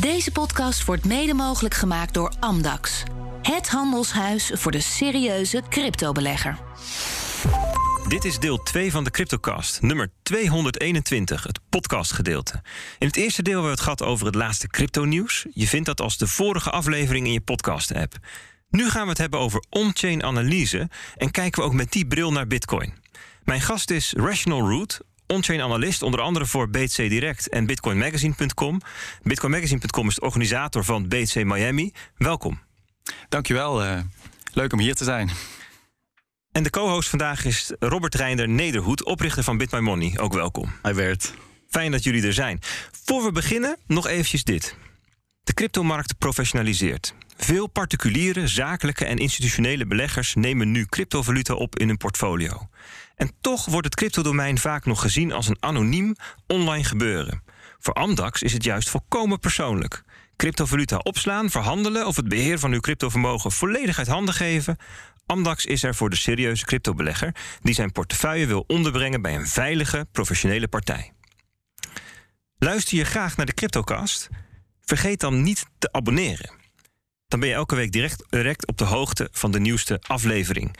Deze podcast wordt mede mogelijk gemaakt door Amdax. Het handelshuis voor de serieuze cryptobelegger. Dit is deel 2 van de Cryptocast, nummer 221, het podcastgedeelte. In het eerste deel hebben we het gehad over het laatste crypto-nieuws. Je vindt dat als de vorige aflevering in je podcast-app. Nu gaan we het hebben over on-chain analyse en kijken we ook met die bril naar Bitcoin. Mijn gast is Rational Root, on-chain analist, onder andere voor BTC Direct en bitcoinmagazine.com. Bitcoinmagazine.com is de organisator van BTC Miami. Welkom. Dankjewel, uh, leuk om hier te zijn. En de co-host vandaag is Robert Reinder Nederhoed, oprichter van Bit My Money. Ook welkom. Hij werd. Fijn dat jullie er zijn. Voor we beginnen, nog eventjes dit. De cryptomarkt professionaliseert. Veel particuliere, zakelijke en institutionele beleggers nemen nu cryptovaluta op in hun portfolio. En toch wordt het cryptodomein vaak nog gezien als een anoniem online gebeuren. Voor Amdax is het juist volkomen persoonlijk. Cryptovaluta opslaan, verhandelen of het beheer van uw cryptovermogen volledig uit handen geven. Amdax is er voor de serieuze cryptobelegger die zijn portefeuille wil onderbrengen bij een veilige, professionele partij. Luister je graag naar de Cryptocast? Vergeet dan niet te abonneren. Dan ben je elke week direct, direct op de hoogte van de nieuwste aflevering.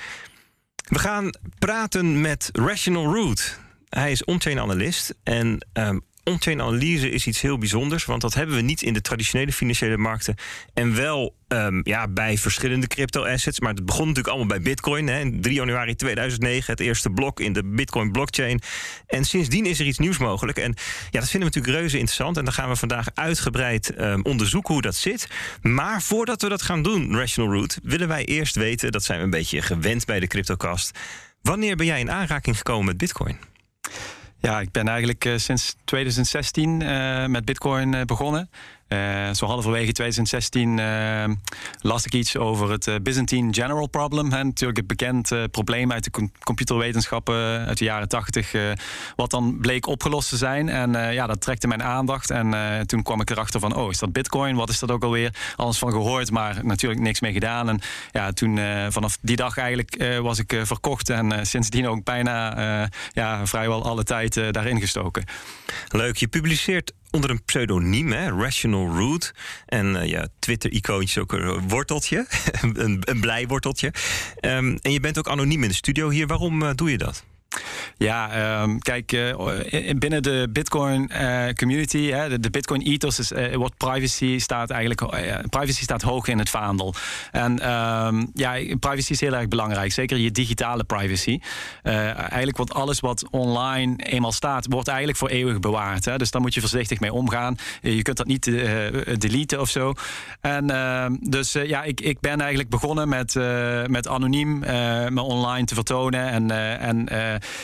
We gaan praten met Rational Root. Hij is on-chain analist en um, on-chain analyse is iets heel bijzonders, want dat hebben we niet in de traditionele financiële markten en wel um, ja, bij verschillende crypto-assets. Maar het begon natuurlijk allemaal bij Bitcoin. Hè. 3 januari 2009 het eerste blok in de Bitcoin-blockchain. En sindsdien is er iets nieuws mogelijk. En ja, dat vinden we natuurlijk reuze interessant. En dan gaan we vandaag uitgebreid um, onderzoeken hoe dat zit. Maar voordat we dat gaan doen, Rational Root, willen wij eerst weten, dat zijn we een beetje gewend bij de CryptoCast. Wanneer ben jij in aanraking gekomen met Bitcoin? Ja, ik ben eigenlijk uh, sinds 2016 uh, met Bitcoin uh, begonnen. Uh, zo halverwege 2016 uh, las ik iets over het uh, Byzantine General Problem. Natuurlijk een bekend probleem uit de com computerwetenschappen uit de jaren 80. wat dan bleek opgelost te zijn. En ja, dat trekte mijn aandacht. En toen kwam ik erachter van, oh, is dat bitcoin? Wat is dat ook alweer? Alles van gehoord, maar natuurlijk niks mee gedaan. En ja, toen vanaf die dag eigenlijk was ik verkocht. En sindsdien ook bijna ja, vrijwel alle tijd daarin gestoken. Leuk, je publiceert onder een pseudoniem, hè, Rational Root. En uh, ja, Twitter-icoontje ook een worteltje, een, een blij worteltje. Um, en je bent ook anoniem in de studio hier. Waarom uh, doe je dat? Ja, um, kijk, uh, binnen de Bitcoin uh, community, hè, de, Bitcoin ethos is uh, privacy staat eigenlijk, privacy staat hoog in het vaandel. En um, ja, privacy is heel erg belangrijk, zeker je digitale privacy. eigenlijk wordt alles wat online eenmaal staat, wordt eigenlijk voor eeuwig bewaard. Hè, dus daar moet je voorzichtig mee omgaan. je kunt dat niet deleten of zo. En ehm, dus ja, ik, ik ben eigenlijk begonnen met, met anoniem me online te vertonen en, en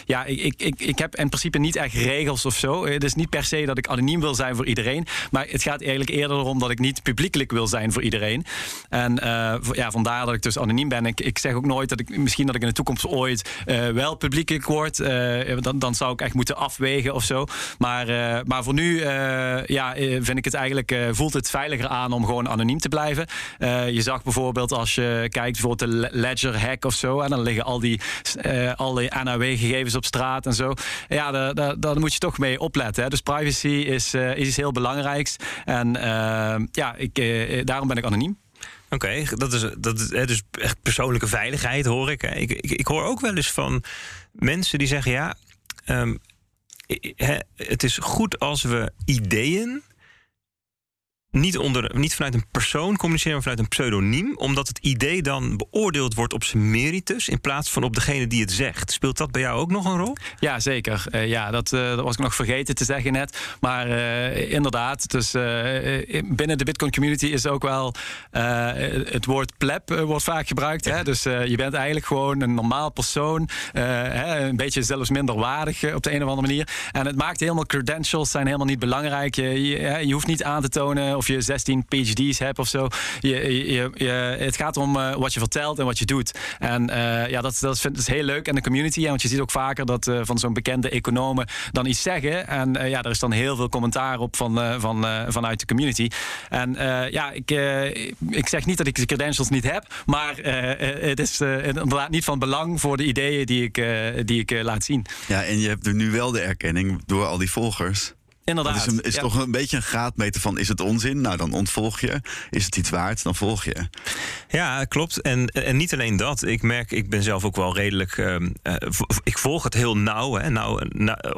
ja, ik, ik, ik, heb in principe niet echt regels of zo. Het is niet per se dat ik anoniem wil zijn voor iedereen. Maar het gaat eigenlijk eerder erom dat ik niet publiekelijk wil zijn voor iedereen. En uh, ja, vandaar dat ik dus anoniem ben. Ik, ik zeg ook nooit dat ik misschien dat ik in de toekomst ooit uh, wel publiekelijk word. Uh, dan, dan zou ik echt moeten afwegen of zo. Maar, maar voor nu ja, vind ik het eigenlijk, voelt het veiliger aan om gewoon anoniem te blijven. je zag bijvoorbeeld als je kijkt bijvoorbeeld de Ledger hack of zo. En dan liggen al die, al die NAW-gegevens op straat en zo. Ja, daar, moet je toch mee opletten. Hè. Dus privacy is, uh, is iets heel belangrijks. En uh, ja, ik, uh, daarom ben ik anoniem. Oké, dat is, dat dus echt persoonlijke veiligheid, hoor ik. Ik, ik. ik hoor ook wel eens van mensen die zeggen: ja, um, het is goed als we ideeën niet, onder, niet vanuit een persoon communiceren, maar vanuit een pseudoniem. Omdat het idee dan beoordeeld wordt op zijn meritus. in plaats van op degene die het zegt. Speelt dat bij jou ook nog een rol? Ja, zeker. Uh, ja, dat, uh, dat, was ik nog vergeten te zeggen net. Maar uh, inderdaad, dus, binnen de Bitcoin community is ook wel. het woord pleb wordt vaak gebruikt. Hè? Dus je bent eigenlijk gewoon een normaal persoon. Hè? Een beetje zelfs minder waardig op de een of andere manier. En het maakt helemaal credentials zijn helemaal niet belangrijk. Je, je, je hoeft niet aan te tonen. Of of je 16 PhD's hebt of zo. Je, je, je, het gaat om uh, wat je vertelt en wat je doet. En uh, ja, dat, dat vind ik heel leuk. En de community, ja, want je ziet ook vaker dat uh, van zo'n bekende economen dan iets zeggen. En ja, er is dan heel veel commentaar op van, van, vanuit de community. En ja, ik, ik zeg niet dat ik de credentials niet heb, maar het is inderdaad niet van belang voor de ideeën die ik, die ik laat zien. Ja, en je hebt nu wel de erkenning door al die volgers Inderdaad. Het is, een, is toch een beetje een graadmeter van is het onzin? Nou, dan ontvolg je. Is het iets waard? Dan volg je. Ja, klopt. En, en niet alleen dat. Ik merk, ik ben zelf ook wel redelijk. Uh, ik volg het heel nauw, hè, nou,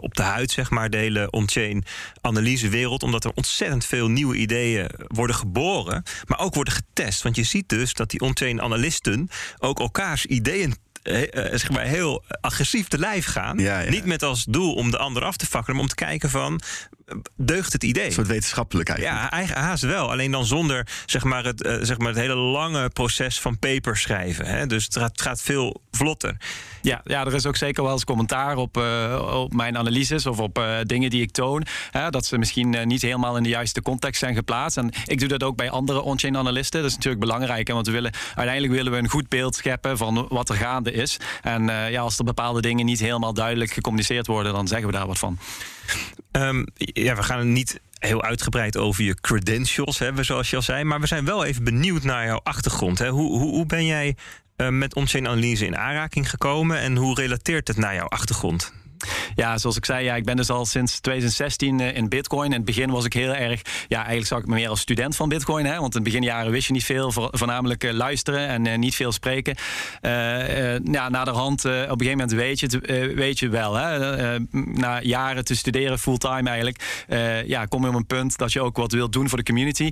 op de huid, zeg maar, de hele on-chain analysewereld. Omdat er ontzettend veel nieuwe ideeën worden geboren, maar ook worden getest. Want je ziet dus dat die on-chain analisten ook elkaars ideeën uh, zeg maar heel agressief te lijf gaan. Niet met als doel om de ander af te fakkelen, maar om te kijken van deugt het idee. Een soort wetenschappelijk eigenlijk. Ja, eigen haast wel. Alleen dan zonder zeg maar, het, uh, zeg maar, het hele lange proces van paper schrijven. Hè? Dus het gaat, het gaat veel vlotter. Ja, ja, er is ook zeker wel eens commentaar op, uh, op mijn analyses of op uh, dingen die ik toon. Hè, dat ze misschien uh, niet helemaal in de juiste context zijn geplaatst. En ik doe dat ook bij andere on-chain analisten. Dat is natuurlijk belangrijk. Hè, want we willen, uiteindelijk willen we een goed beeld scheppen van wat er gaande is. En ja, als er bepaalde dingen niet helemaal duidelijk gecommuniceerd worden, dan zeggen we daar wat van. Um, ja, we gaan het niet heel uitgebreid over je credentials hebben, zoals je al zei. Maar we zijn wel even benieuwd naar jouw achtergrond. Hè. Hoe, hoe, hoe ben jij uh, met on-chain analyse in aanraking gekomen en hoe relateert het naar jouw achtergrond? Ja, zoals ik zei, ja, ik ben dus al sinds 2016 uh, in Bitcoin. In het begin was ik heel erg, ja, eigenlijk zag ik me meer als student van Bitcoin. Hè, want in het beginjaren wist je niet veel, voornamelijk uh, luisteren en uh, niet veel spreken. ja, naderhand, op een gegeven moment weet je weet je wel. Hè, na jaren te studeren, fulltime eigenlijk, ja, kom je op een punt dat je ook wat wilt doen voor de community.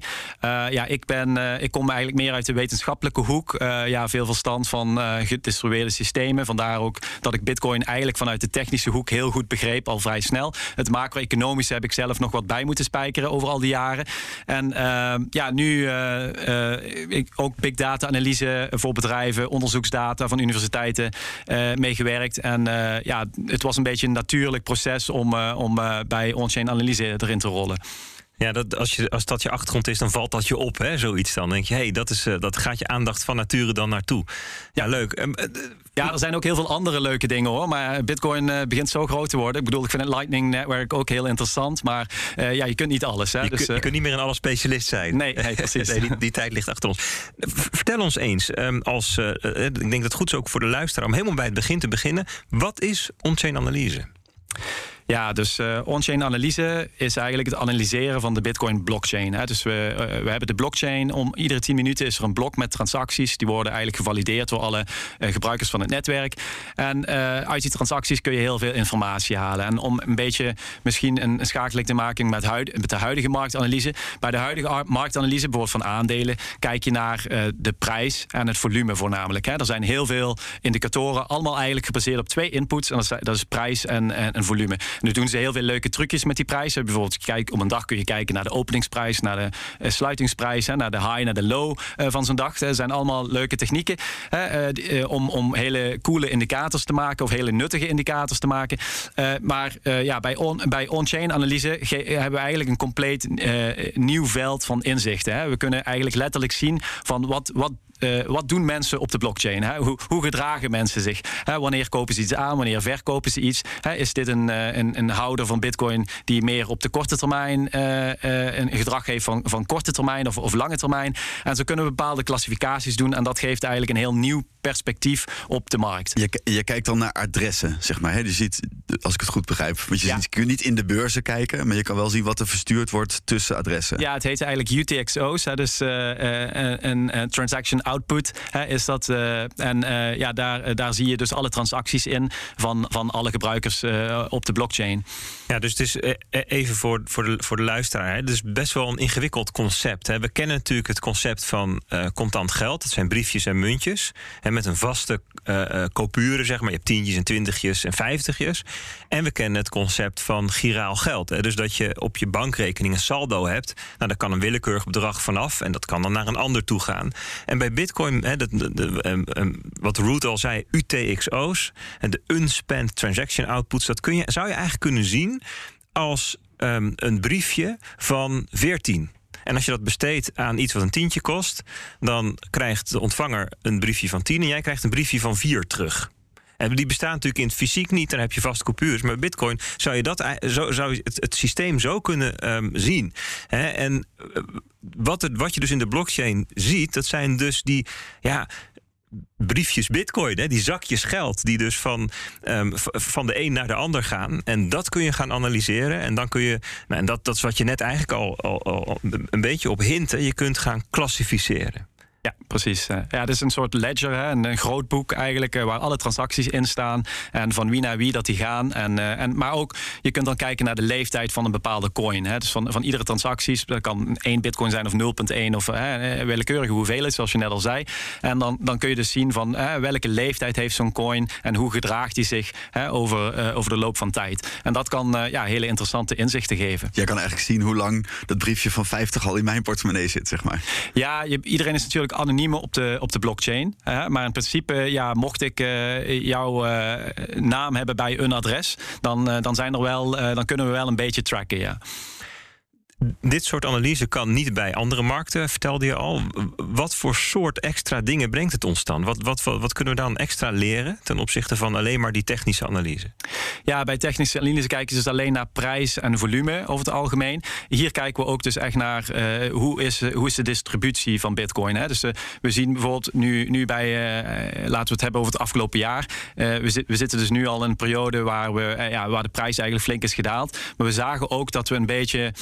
ja, ik, ben, ik kom eigenlijk meer uit de wetenschappelijke hoek. ja, veel verstand van gedistribueerde systemen. Vandaar ook dat ik Bitcoin eigenlijk vanuit de technische hoek heel goed begreep, al vrij snel. Het macro-economische heb ik zelf nog wat bij moeten spijkeren over al die jaren. En uh, ja, nu uh, ik ook big data analyse voor bedrijven, onderzoeksdata van universiteiten uh, meegewerkt. En ja, het was een beetje een natuurlijk proces om, om bij on-chain analyse erin te rollen. Ja, dat, als, je, als dat je achtergrond is, dan valt dat je op, hè, zoiets dan. denk je, hé, hey, dat, is, dat gaat je aandacht van nature dan naartoe. Ja, leuk. Um, ja, er zijn ook heel veel andere leuke dingen hoor. Maar Bitcoin uh, begint zo groot te worden. Ik bedoel, ik vind het Lightning Network ook heel interessant. Maar uh, ja, je kunt niet alles. Hè? Je, dus, kun, je kunt niet meer een alles specialist zijn. Nee, nee precies. nee, die, die, tijd ligt achter ons. Vertel ons eens, um, als, ik denk dat het goed is ook voor de luisteraar... om helemaal bij het begin te beginnen. Wat is on-chain analyse? Ja, dus uh, on-chain analyse is eigenlijk het analyseren van de Bitcoin blockchain. Hè. Dus we, uh, we hebben de blockchain. Om iedere 10 minuten is er een blok met transacties. Die worden eigenlijk gevalideerd door alle uh, gebruikers van het netwerk. En uit die transacties kun je heel veel informatie halen. En om een beetje misschien een, een schakeling te maken met, huid, met de huidige marktanalyse. Bij de huidige marktanalyse, bijvoorbeeld van aandelen, kijk je naar de prijs en het volume voornamelijk. Hè. Er zijn heel veel indicatoren, allemaal eigenlijk gebaseerd op twee inputs. En dat is, dat is prijs en, en, en volume. Nu doen ze heel veel leuke trucjes met die prijzen. Bijvoorbeeld, kijk, op een dag kun je kijken naar de openingsprijs, naar de uh, sluitingsprijs, hè, naar de high, naar de low uh, van zo'n dag. Dat zijn allemaal leuke technieken uh, om, om hele coole indicators te maken of hele nuttige indicators te maken. maar ja, bij, on, bij on-chain analyse hebben we eigenlijk een compleet nieuw veld van inzichten. Hè. We kunnen eigenlijk letterlijk zien van wat, wat uh, wat doen mensen op de blockchain? Hè? Hoe, hoe, gedragen mensen zich? Hè? Wanneer kopen ze iets aan? Wanneer verkopen ze iets? Hè? Is dit een, een, een, houder van bitcoin die meer op de korte termijn uh, uh, een gedrag heeft van, van korte termijn of, of lange termijn? En zo kunnen we bepaalde klassificaties doen en dat geeft eigenlijk een heel nieuw perspectief op de markt. Je, je kijkt dan naar adressen, zeg maar. Hè? Je ziet, als ik het goed begrijp, want je, ja. ziet, je kunt niet in de beurzen kijken, maar je kan wel zien wat er verstuurd wordt tussen adressen. Ja, het heet eigenlijk UTXO's, hè? dus een, een transaction output is dat. Uh, en uh, ja, daar, daar zie je dus alle transacties in van, van alle gebruikers op de blockchain. Ja, dus het is even voor, voor, de, voor de luisteraar. Hè, het is best wel een ingewikkeld concept. Hè. We kennen natuurlijk het concept van contant geld. Dat zijn briefjes en muntjes. En met een vaste coupure, zeg maar. Je hebt tientjes en twintigjes en vijftigjes. En we kennen het concept van giraal geld. Hè. Dus dat je op je bankrekening een saldo hebt. Nou, daar kan een willekeurig bedrag vanaf. En dat kan dan naar een ander toe gaan. En bij Bitcoin, hè, de, de, um, um, wat Root al zei, UTXO's, de unspent transaction outputs, dat kun je, zou je eigenlijk kunnen zien als um, een briefje van 14. En als je dat besteedt aan iets wat een tientje kost, dan krijgt de ontvanger een briefje van 10 en jij krijgt een briefje van 4 terug. En die bestaan natuurlijk in het fysiek niet, dan heb je vaste coupures. Maar Bitcoin zou je dat zo, zou je het, systeem zo kunnen um, zien. En wat, het, wat je dus in de blockchain ziet, dat zijn dus die. Ja, briefjes bitcoin, hè, die zakjes geld, die dus van, ehm, van de een naar de ander gaan. En dat kun je gaan analyseren. En dan kun je, nou, en dat, dat is wat je net eigenlijk al, al, een beetje op hinten, je kunt gaan klassificeren. Ja, precies. Ja, het is een soort ledger, hè, een, groot boek eigenlijk, eh, waar alle transacties in staan en van wie naar wie dat die gaan. En, eh, en, maar ook, je kunt dan kijken naar de leeftijd van een bepaalde coin. Hè. Dus van, van iedere transactie, dat kan 1 bitcoin zijn of 0,1 of hè, eh, willekeurige hoeveelheid, zoals je net al zei. En dan, dan kun je dus zien van hè, welke leeftijd heeft zo'n coin en hoe gedraagt die zich hè, over, over de loop van tijd. En dat kan ja, hele interessante inzichten geven. Jij kan eigenlijk zien hoe lang dat briefje van 50 al in mijn portemonnee zit, zeg maar. Ja, je, iedereen is natuurlijk anoniem op de, op de blockchain. Maar in principe, ja, mocht ik uh, jouw uh, naam hebben bij een adres, dan, uh, dan, zijn er wel, dan kunnen we wel een beetje tracken. Ja dit soort analyse kan niet bij andere markten, vertelde je al. Wat voor soort extra dingen brengt het ons dan? Wat, wat, wat, kunnen we dan extra leren ten opzichte van alleen maar die technische analyse? Ja, bij technische analyse kijken ze dus alleen naar prijs en volume over het algemeen. Hier kijken we ook dus echt naar uh, hoe, is, hoe is de distributie van Bitcoin. Hè? Dus uh, we zien bijvoorbeeld nu, nu bij, laten we het hebben over het afgelopen jaar. we, we zitten dus nu al in een periode waar, we, ja, waar de prijs eigenlijk flink is gedaald. Maar we zagen ook dat we een beetje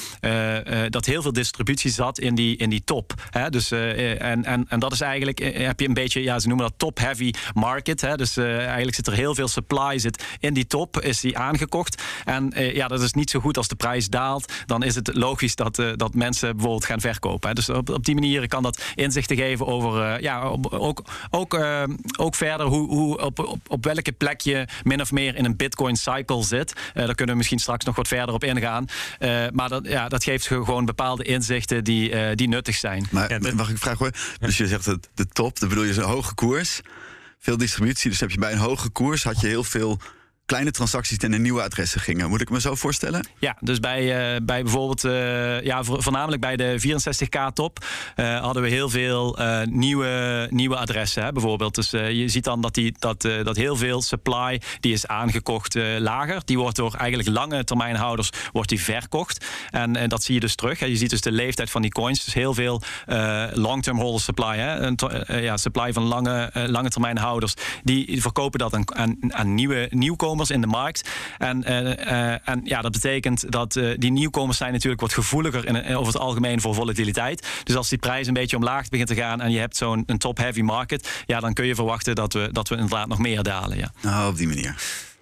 dat heel veel distributie zat in die, in die top. Hè? Dus, uh, en, en, en dat is eigenlijk, heb je een beetje, ja, ze noemen dat top-heavy market. Hè? Dus eigenlijk zit er heel veel supply zit in die top, is die aangekocht. En ja, dat is niet zo goed als de prijs daalt. Dan is het logisch dat, dat mensen bijvoorbeeld gaan verkopen. Hè? Dus op, op die manier kan dat inzichten geven over, ja, ook, ook, ook verder hoe, hoe op, op, op welke plek je min of meer in een Bitcoin cycle zit. daar kunnen we misschien straks nog wat verder op ingaan. maar dat, ja, dat geeft geeft gewoon bepaalde inzichten die, uh, die nuttig zijn. Maar ja, mag ik vragen hoor? Dus je zegt het, de top, dan bedoel je een hoge koers, veel distributie. Dus heb je bij een hoge koers had je heel veel kleine transacties naar nieuwe adressen gingen. Moet ik me zo voorstellen? Ja, dus bij, uh, bij bijvoorbeeld, uh, ja, voornamelijk bij de 64K top uh, hadden we heel veel nieuwe, nieuwe adressen. Hè, bijvoorbeeld. Dus je ziet dan dat, die, dat, dat heel veel supply die is aangekocht lager. Die wordt door eigenlijk lange termijnhouders wordt die verkocht. En, en dat zie je dus terug. Hè. Je ziet dus de leeftijd van die coins. Dus heel veel long-term holder supply. Hè. Een ja, supply van lange, lange termijnhouders. Die verkopen dat aan, aan, aan nieuwe nieuwkomers in de markt. En, uh, en ja, dat betekent dat uh, die nieuwkomers zijn natuurlijk wat gevoeliger in, over het algemeen voor volatiliteit. Dus als die prijs een beetje omlaag begint te gaan en je hebt zo'n top-heavy market, ja, dan kun je verwachten dat we, dat we inderdaad nog meer dalen. Ja. Nou, op die manier.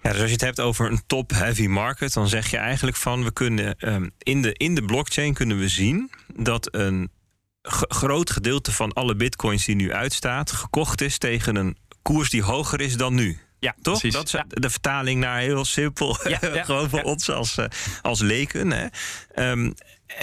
Ja, dus als je het hebt over een top-heavy market, dan zeg je eigenlijk van we kunnen um, in, de, in de blockchain kunnen we zien dat een groot gedeelte van alle bitcoins die nu uitstaat, gekocht is tegen een koers die hoger is dan nu. Ja, toch? Precies. Dat is de vertaling naar heel simpel. Ja, ja, Gewoon voor ons als, uh, als leken. Hè. Um,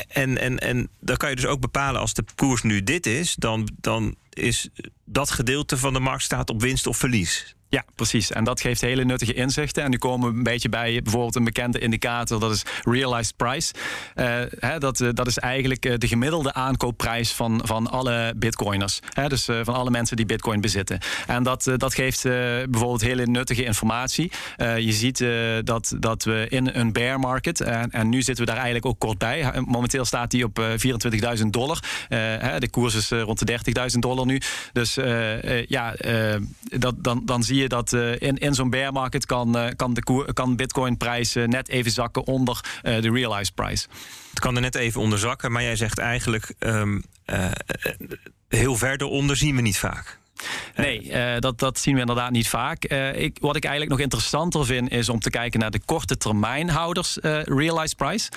en, en, en dan kan je dus ook bepalen als de koers nu dit is, dan, dan is dat gedeelte van de markt staat op winst of verlies. Ja, precies. En dat geeft hele nuttige inzichten. En nu komen we een beetje bij bijvoorbeeld een bekende indicator, dat is realized price. Uh, hè, dat, uh, dat is eigenlijk uh, de gemiddelde aankoopprijs van, van alle bitcoiners. Hè, dus van alle mensen die bitcoin bezitten. En dat, dat geeft bijvoorbeeld hele nuttige informatie. je ziet dat, dat we in een bear market, en nu zitten we daar eigenlijk ook kort bij. Momenteel staat die op 24.000 dollar. de koers is rond de 30.000 dollar nu. Dus ja, dat, dan, dan zie je dat uh, in, in zo'n bear market kan, uh, kan de kan bitcoin prijs uh, net even zakken onder de realized price. Het kan er net even onder zakken, maar jij zegt eigenlijk um, heel verder onder zien we niet vaak. Nee, uh, dat, dat zien we inderdaad niet vaak. Uh, ik, wat ik eigenlijk nog interessanter vind, is om te kijken naar de korte termijnhouders uh, realized price.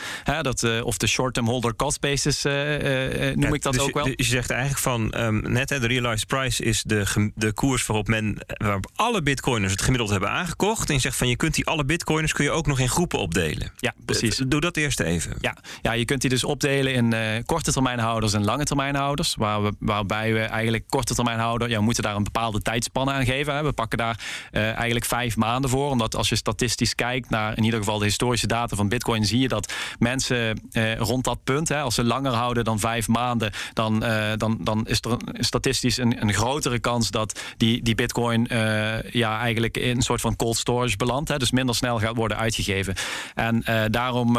dat, of de short-term holder cost basis noem ja, ik dat dus ook wel. Je, je zegt eigenlijk van um, net, de realized price is de, de koers waarop men waarop alle bitcoiners het gemiddeld hebben aangekocht. En je zegt van je kunt die alle bitcoiners kun je ook nog in groepen opdelen. Ja, precies. Doe dat eerst even. Ja, ja je kunt die dus opdelen in korte termijnhouders en lange termijnhouders. Waar we, waarbij we eigenlijk korte termijnhouder, ja, moeten daar een bepaalde tijdspanne aan geven. We pakken daar uh, eigenlijk vijf maanden voor. Omdat als je statistisch kijkt naar in ieder geval de historische data van Bitcoin, zie je dat mensen uh, rond dat punt, hè, als ze langer houden dan vijf maanden, dan, uh, dan, dan is er statistisch een, een, grotere kans dat die, die Bitcoin ja, eigenlijk in een soort van cold storage belandt. Hè, dus minder snel gaat worden uitgegeven. En daarom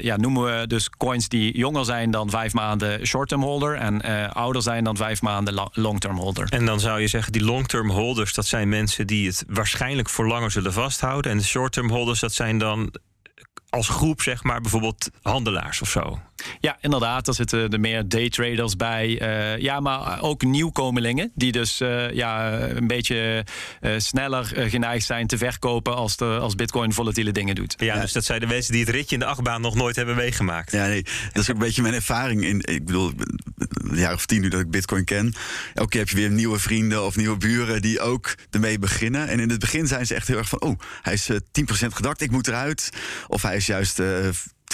ja, noemen we dus coins die jonger zijn dan vijf maanden short-term holder en ouder zijn dan vijf maanden long-term holder. En dan zou je zeggen, die long-term holders, dat zijn mensen die het waarschijnlijk voor langer zullen vasthouden. En de short-term holders, dat zijn dan als groep, zeg maar, bijvoorbeeld handelaars of zo. Ja, inderdaad. Daar zitten er meer daytraders bij. Uh, ja, maar ook nieuwkomelingen. Die dus uh, ja, een beetje uh, sneller geneigd zijn te verkopen als, de, als Bitcoin volatiele dingen doet. Ja, ja, dus dat zijn de mensen die het ritje in de achtbaan nog nooit hebben meegemaakt. Ja, nee. Dat is ook een beetje mijn ervaring. In, ik bedoel, een jaar of tien nu dat ik Bitcoin ken. Elke keer heb je weer nieuwe vrienden of nieuwe buren die ook ermee beginnen. En in het begin zijn ze echt heel erg van: oh, hij is 10% gedakt, ik moet eruit. Of hij is juist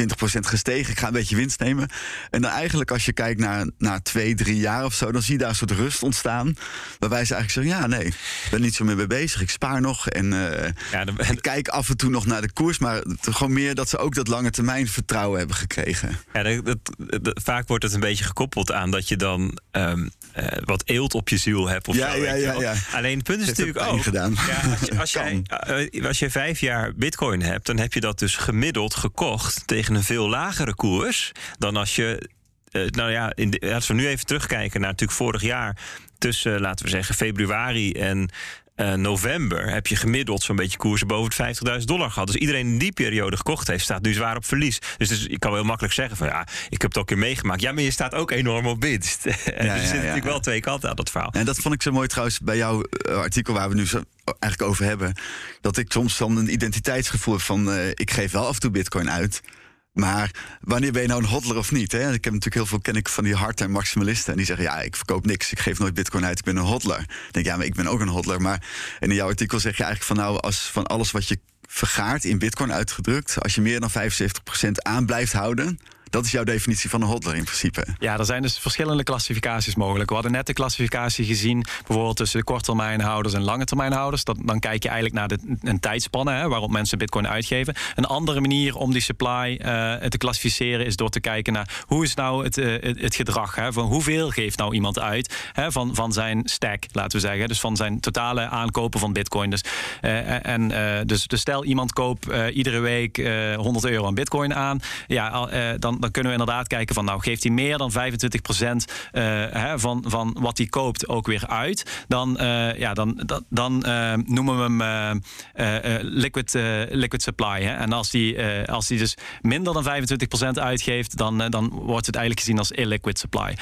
20% gestegen. Ik ga een beetje winst nemen. En dan eigenlijk als je kijkt naar, naar twee, drie jaar of zo... dan zie je daar een soort rust ontstaan. Waarbij ze eigenlijk zeggen, ja, nee, ik ben niet zo meer mee bezig. Ik spaar nog en uh, ja, ik kijk af en toe nog naar de koers. Maar gewoon meer dat ze ook dat lange termijn vertrouwen hebben gekregen. Ja, dat, dat, vaak wordt het een beetje gekoppeld aan dat je dan... Um, uh, wat eelt op je ziel hebt. Of ja, zo, ja, ja, Alleen het punt is natuurlijk ook. Gedaan. Ja, als, je, jij, uh, als je vijf jaar Bitcoin hebt, dan heb je dat dus gemiddeld gekocht tegen een veel lagere koers dan als je. Uh, nou ja, in de, als we nu even terugkijken naar natuurlijk vorig jaar. Tussen, laten we zeggen, februari en uh, november heb je gemiddeld zo'n beetje koersen boven het 50.000 dollar gehad. Dus iedereen in die periode gekocht heeft, staat nu zwaar op verlies. Dus, dus ik kan wel heel makkelijk zeggen van ja, ik heb het ook een keer meegemaakt. Ja, maar je staat ook enorm op winst. Ja, er ja, zitten natuurlijk wel twee kanten aan dat verhaal. En dat vond ik zo mooi trouwens bij jouw artikel waar we nu zo eigenlijk over hebben. Dat ik soms dan een identiteitsgevoel heb van uh, ik geef wel af en toe bitcoin uit. Maar wanneer ben je nou een hodler of niet? Hè? Ik heb natuurlijk heel veel ken ik van die hard en maximalisten. En die zeggen, ja, ik verkoop niks. Ik geef nooit bitcoin uit. Ik ben een hodler. Denk, ja, maar ik ben ook een hodler. Maar in jouw artikel zeg je eigenlijk van nou, als van alles wat je vergaart in bitcoin uitgedrukt, als je meer dan 75% aan blijft houden, dat is jouw definitie van een hodler in principe. Ja, er zijn dus verschillende klassificaties mogelijk. We hadden net de klassificatie gezien, bijvoorbeeld tussen de korttermijnhouders en lange termijnhouders. Dat, dan kijk je eigenlijk naar de, een tijdspanne hè, waarop mensen bitcoin uitgeven. Een andere manier om die supply uh, te klassificeren is door te kijken naar hoe is nou het, uh, het, gedrag. Hè, van hoeveel geeft nou iemand uit hè, van, van zijn stack, laten we zeggen. Dus van zijn totale aankopen van bitcoin. Dus, uh, en, dus, dus stel iemand koopt iedere week 100 euro aan bitcoin aan. Ja, dan dan kunnen we inderdaad kijken van nou geeft hij meer dan 25 procent uh, van, van wat hij koopt ook weer uit. Dan, uh, ja, dan, dan, uh, noemen we hem liquid, liquid supply. Hè? En als die, als dus minder dan 25 procent uitgeeft, dan, dan wordt het eigenlijk gezien als illiquid supply.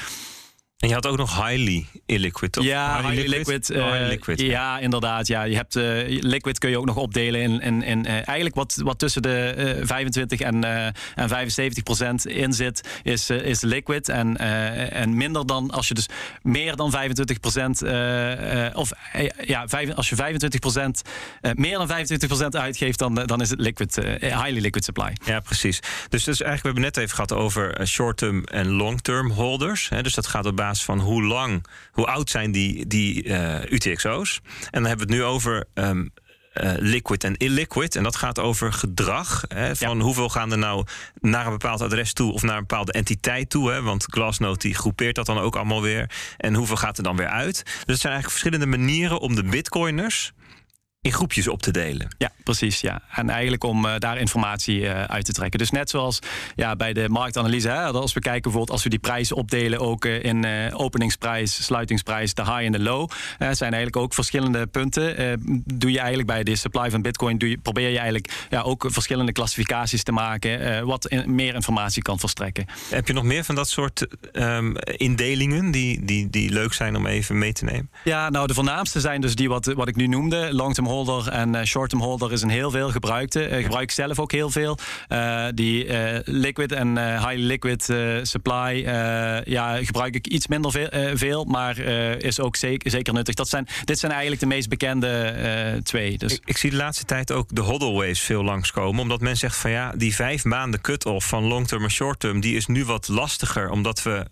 En je had ook nog highly illiquid, toch? Ja, highly, highly liquid. liquid, uh, liquid ja. ja. inderdaad. Ja. Je hebt, uh, liquid kun je ook nog opdelen in, in, in uh, eigenlijk wat, wat tussen de 25 en, en 75 procent in zit, is, is liquid. En, en minder dan, als je dus meer dan 25 procent, of ja, vijf, als je 25 procent, meer dan 25 procent uitgeeft, dan, dan is het liquid, highly liquid supply. Ja, precies. Dus, dus eigenlijk, we hebben net even gehad over short-term en long-term holders. Hè, dus dat gaat op basis van hoe lang, hoe oud zijn die, die uh, eh, UTXO's. En dan hebben we het nu over um, uh, liquid en illiquid. En dat gaat over gedrag. Hè, van ja. hoeveel gaan er nou naar een bepaald adres toe of naar een bepaalde entiteit toe. Hè, want Glassnode die groepeert dat dan ook allemaal weer. En hoeveel gaat er dan weer uit? Dus het zijn eigenlijk verschillende manieren om de bitcoiners in groepjes op te delen. Ja, precies. Ja. En eigenlijk om uh, daar informatie uh, uit te trekken. Dus net zoals ja, bij de marktanalyse, hè, als we kijken bijvoorbeeld als we die prijzen opdelen, ook uh, in openingsprijs, sluitingsprijs, de high en de low, zijn eigenlijk ook verschillende punten. doe je eigenlijk bij de supply van Bitcoin, doe je, probeer je eigenlijk ja, ook verschillende klassificaties te maken, wat in, meer informatie kan verstrekken. Heb je nog meer van dat soort um, indelingen die, die, die leuk zijn om even mee te nemen? Ja, nou de voornaamste zijn dus die wat, wat ik nu noemde, long-term holder en uh, short-term holder is een heel veel gebruikte. Uh, gebruik ik zelf ook heel veel. Uh, die liquid en high liquid supply ja, gebruik ik iets minder veel, veel maar is ook zeker, nuttig. Dat zijn, dit zijn eigenlijk de meest bekende twee. Dus. Ik, ik, zie de laatste tijd ook de hodl waves veel langskomen. Omdat men zegt van ja, die vijf maanden cut-off van long-term en short-term... die is nu wat lastiger. Omdat we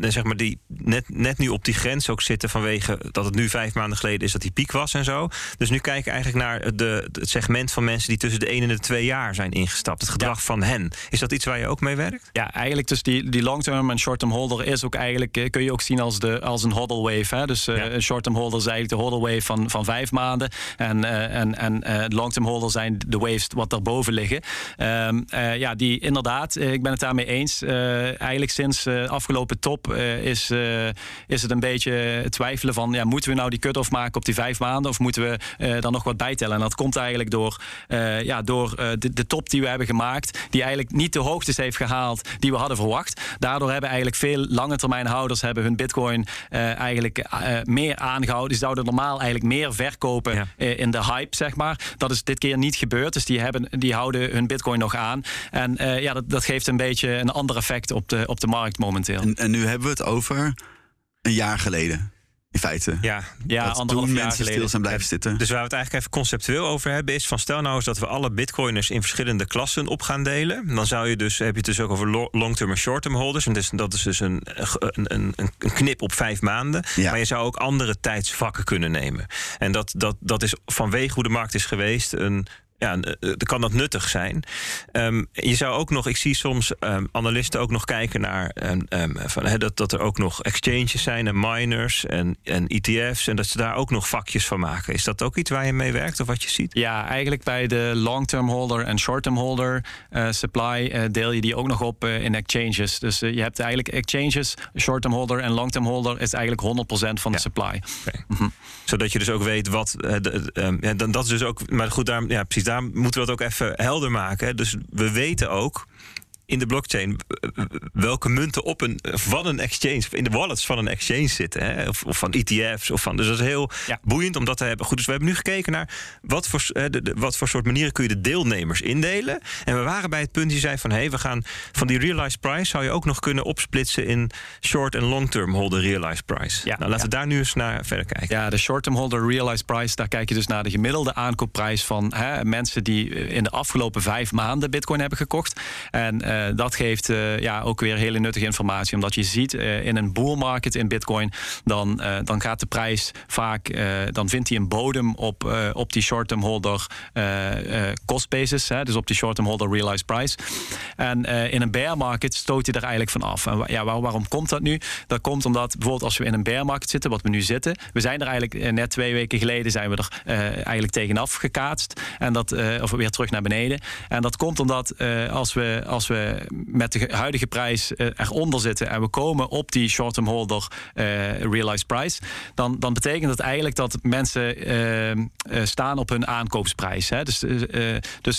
zeg maar die net, net nu op die grens ook zitten... vanwege dat het nu vijf maanden geleden is dat die piek was en zo. Dus nu kijken kijken eigenlijk naar de, het segment van mensen die tussen de 1 en de 2 jaar zijn ingestapt. Het gedrag van hen. Is dat iets waar je ook mee werkt? Ja, eigenlijk dus die, die long-term en short-term holder is ook eigenlijk, eh, kun je ook zien als, de, als een hodl wave. Hè? Dus uh, een short-term holder is eigenlijk de hodl wave van, van vijf maanden. En, uh, en, en uh, long-term holder zijn de waves wat daarboven liggen. Um, ja, die inderdaad, ik ben het daarmee eens. eigenlijk sinds afgelopen top is, is het een beetje twijfelen van, ja, moeten we nou die cut-off maken op die vijf maanden of moeten we dan nog wat bijtellen? En dat komt eigenlijk door, ja, door de, de top die we hebben gemaakt, die eigenlijk niet de hoogtes heeft gehaald die we hadden verwacht. Daardoor hebben eigenlijk veel lange termijn houders hebben hun bitcoin uh, eigenlijk uh, meer aangehouden. Die zouden normaal eigenlijk meer verkopen ja. uh, in de hype, zeg maar. Dat is dit keer niet gebeurd. Dus die, hebben, die houden hun bitcoin nog aan. En ja, dat, dat geeft een beetje een ander effect op de, op de markt momenteel. En, en nu hebben we het over een jaar geleden in feite. Ja, ja dat toen mensen stil zijn blijven zitten. Dus waar we het eigenlijk even conceptueel over hebben, is van stel nou eens dat we alle bitcoiners in verschillende klassen op gaan delen. Dan zou je dus, heb je het dus ook over long-term en short-term holders. En dus, dat is dus een, een, een, een knip op vijf maanden. Ja. Maar je zou ook andere tijdsvakken kunnen nemen. En dat, dat, dat is vanwege hoe de markt is geweest een ja, dan kan dat nuttig zijn. Um, je zou ook nog, ik zie soms um, analisten ook nog kijken naar um, van, he, dat, dat er ook nog exchanges zijn en miners en, en ETF's en dat ze daar ook nog vakjes van maken. Is dat ook iets waar je mee werkt of wat je ziet? Ja, eigenlijk bij de long-term holder en short-term holder uh, supply uh, deel je die ook nog op uh, in exchanges. Dus je hebt eigenlijk exchanges, short-term holder en long-term holder is eigenlijk 100% van de supply. Okay. Mm -hmm. Zodat je dus ook weet wat, de, ja, dat is dus ook, maar goed, daar, ja, precies daar moeten we het ook even helder maken. Dus we weten ook in de blockchain welke munten op een, van een exchange, in de wallets van een exchange zitten. Hè? Of, of, van ETF's. Of van, dus dat is heel ja. boeiend om dat te hebben. Goed, dus we hebben nu gekeken naar wat voor, de, de, wat voor soort manieren kun je de deelnemers indelen. En we waren bij het punt die zei van hé, hey, we gaan van die realized price zou je ook nog kunnen opsplitsen in short en long term holder realized price. Ja, nou, laten ja. we daar nu eens naar verder kijken. Ja, de short term holder realized price, daar kijk je dus naar de gemiddelde aankoopprijs van hè, mensen die in de afgelopen vijf maanden bitcoin hebben gekocht. En uh, dat geeft uh, ja, ook weer hele nuttige informatie. Omdat je ziet uh, in een bull market in bitcoin, dan, dan gaat de prijs vaak, dan vindt hij een bodem op, op die short-term holder cost basis. Hè, dus op die short-term holder realized price. En in een bear market stoot hij er eigenlijk van af. En ja, waar, waarom komt dat nu? Dat komt omdat bijvoorbeeld als we in een bear market zitten, wat we nu zitten, we zijn er eigenlijk net twee weken geleden zijn we er eigenlijk tegenaf gekaatst. En dat, of weer terug naar beneden. En dat komt omdat als we, als we met de huidige prijs uh, eronder zitten en we komen op die short-term holder uh, realized price, dan, dan betekent dat eigenlijk dat mensen staan op hun aankoopsprijs. Hè? Dus, dus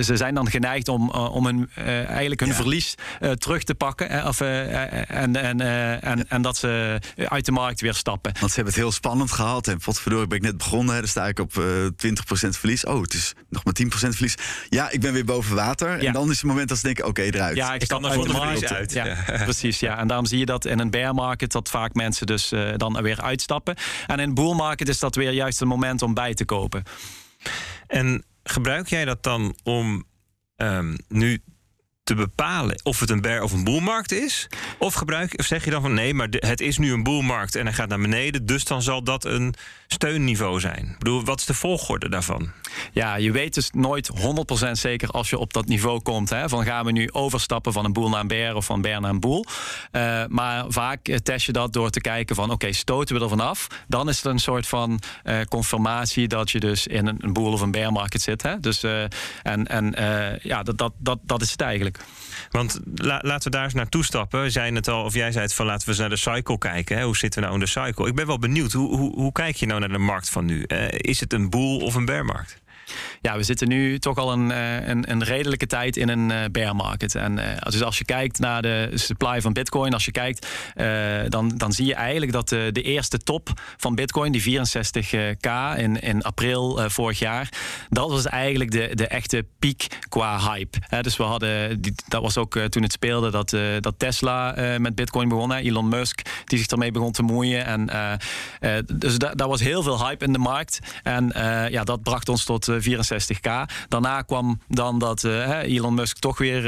ze zijn dan geneigd om, om hun, eigenlijk hun ja. verlies terug te pakken? Of, en, en, en, en dat ze uit de markt weer stappen. Want ze hebben het heel spannend gehad en potverdorie ben ik net begonnen, dan sta ik op 20% verlies. Oh, het is nog maar 10% verlies. Ja, ik ben weer boven water. Ja. En dan is het moment dat ze denken, oké, okay, eruit. Ja, ik, ik kan er voor de markt uit. Ja, ja, precies. Ja. En daarom zie je dat in een bear market dat vaak mensen dus uh, dan weer uitstappen. En in een bull market is dat weer juist een moment om bij te kopen. En gebruik jij dat dan om um, nu te bepalen of het een bear of een boelmarkt is? Of, gebruik, of zeg je dan van nee, maar het is nu een boelmarkt en hij gaat naar beneden, dus dan zal dat een steunniveau zijn? Ik bedoel, wat is de volgorde daarvan? Ja, je weet dus nooit 100% zeker als je op dat niveau komt. Hè, van gaan we nu overstappen van een boel naar een bear of van bear naar een boel. Uh, maar vaak test je dat door te kijken van oké, stoten we er vanaf? Dan is het een soort van uh, confirmatie dat je dus in een, boel of een bear market zit. Hè? Dus, en en ja, dat, dat, dat, dat is het eigenlijk. Want la, laten we daar eens naartoe stappen. We zijn het al, of jij zei het van laten we eens naar de cycle kijken. Hè? Hoe zitten we nou in de cycle? Ik ben wel benieuwd, hoe, hoe, hoe kijk je nou naar de markt van nu? Uh, is het een boel of een bearmarkt? Ja, we zitten nu toch al een, een, een redelijke tijd in een bear market. En dus als je kijkt naar de supply van Bitcoin, als je kijkt, dan, dan zie je eigenlijk dat de, de eerste top van Bitcoin, die 64k in, in april vorig jaar, dat was eigenlijk de, de echte piek qua hype. dus we hadden, dat was ook toen het speelde dat, dat Tesla met Bitcoin begon. Elon Musk, die zich ermee begon te moeien. En, dus da, daar was heel veel hype in de markt. En ja, dat bracht ons tot 64k. Daarna kwam dan dat Elon Musk toch weer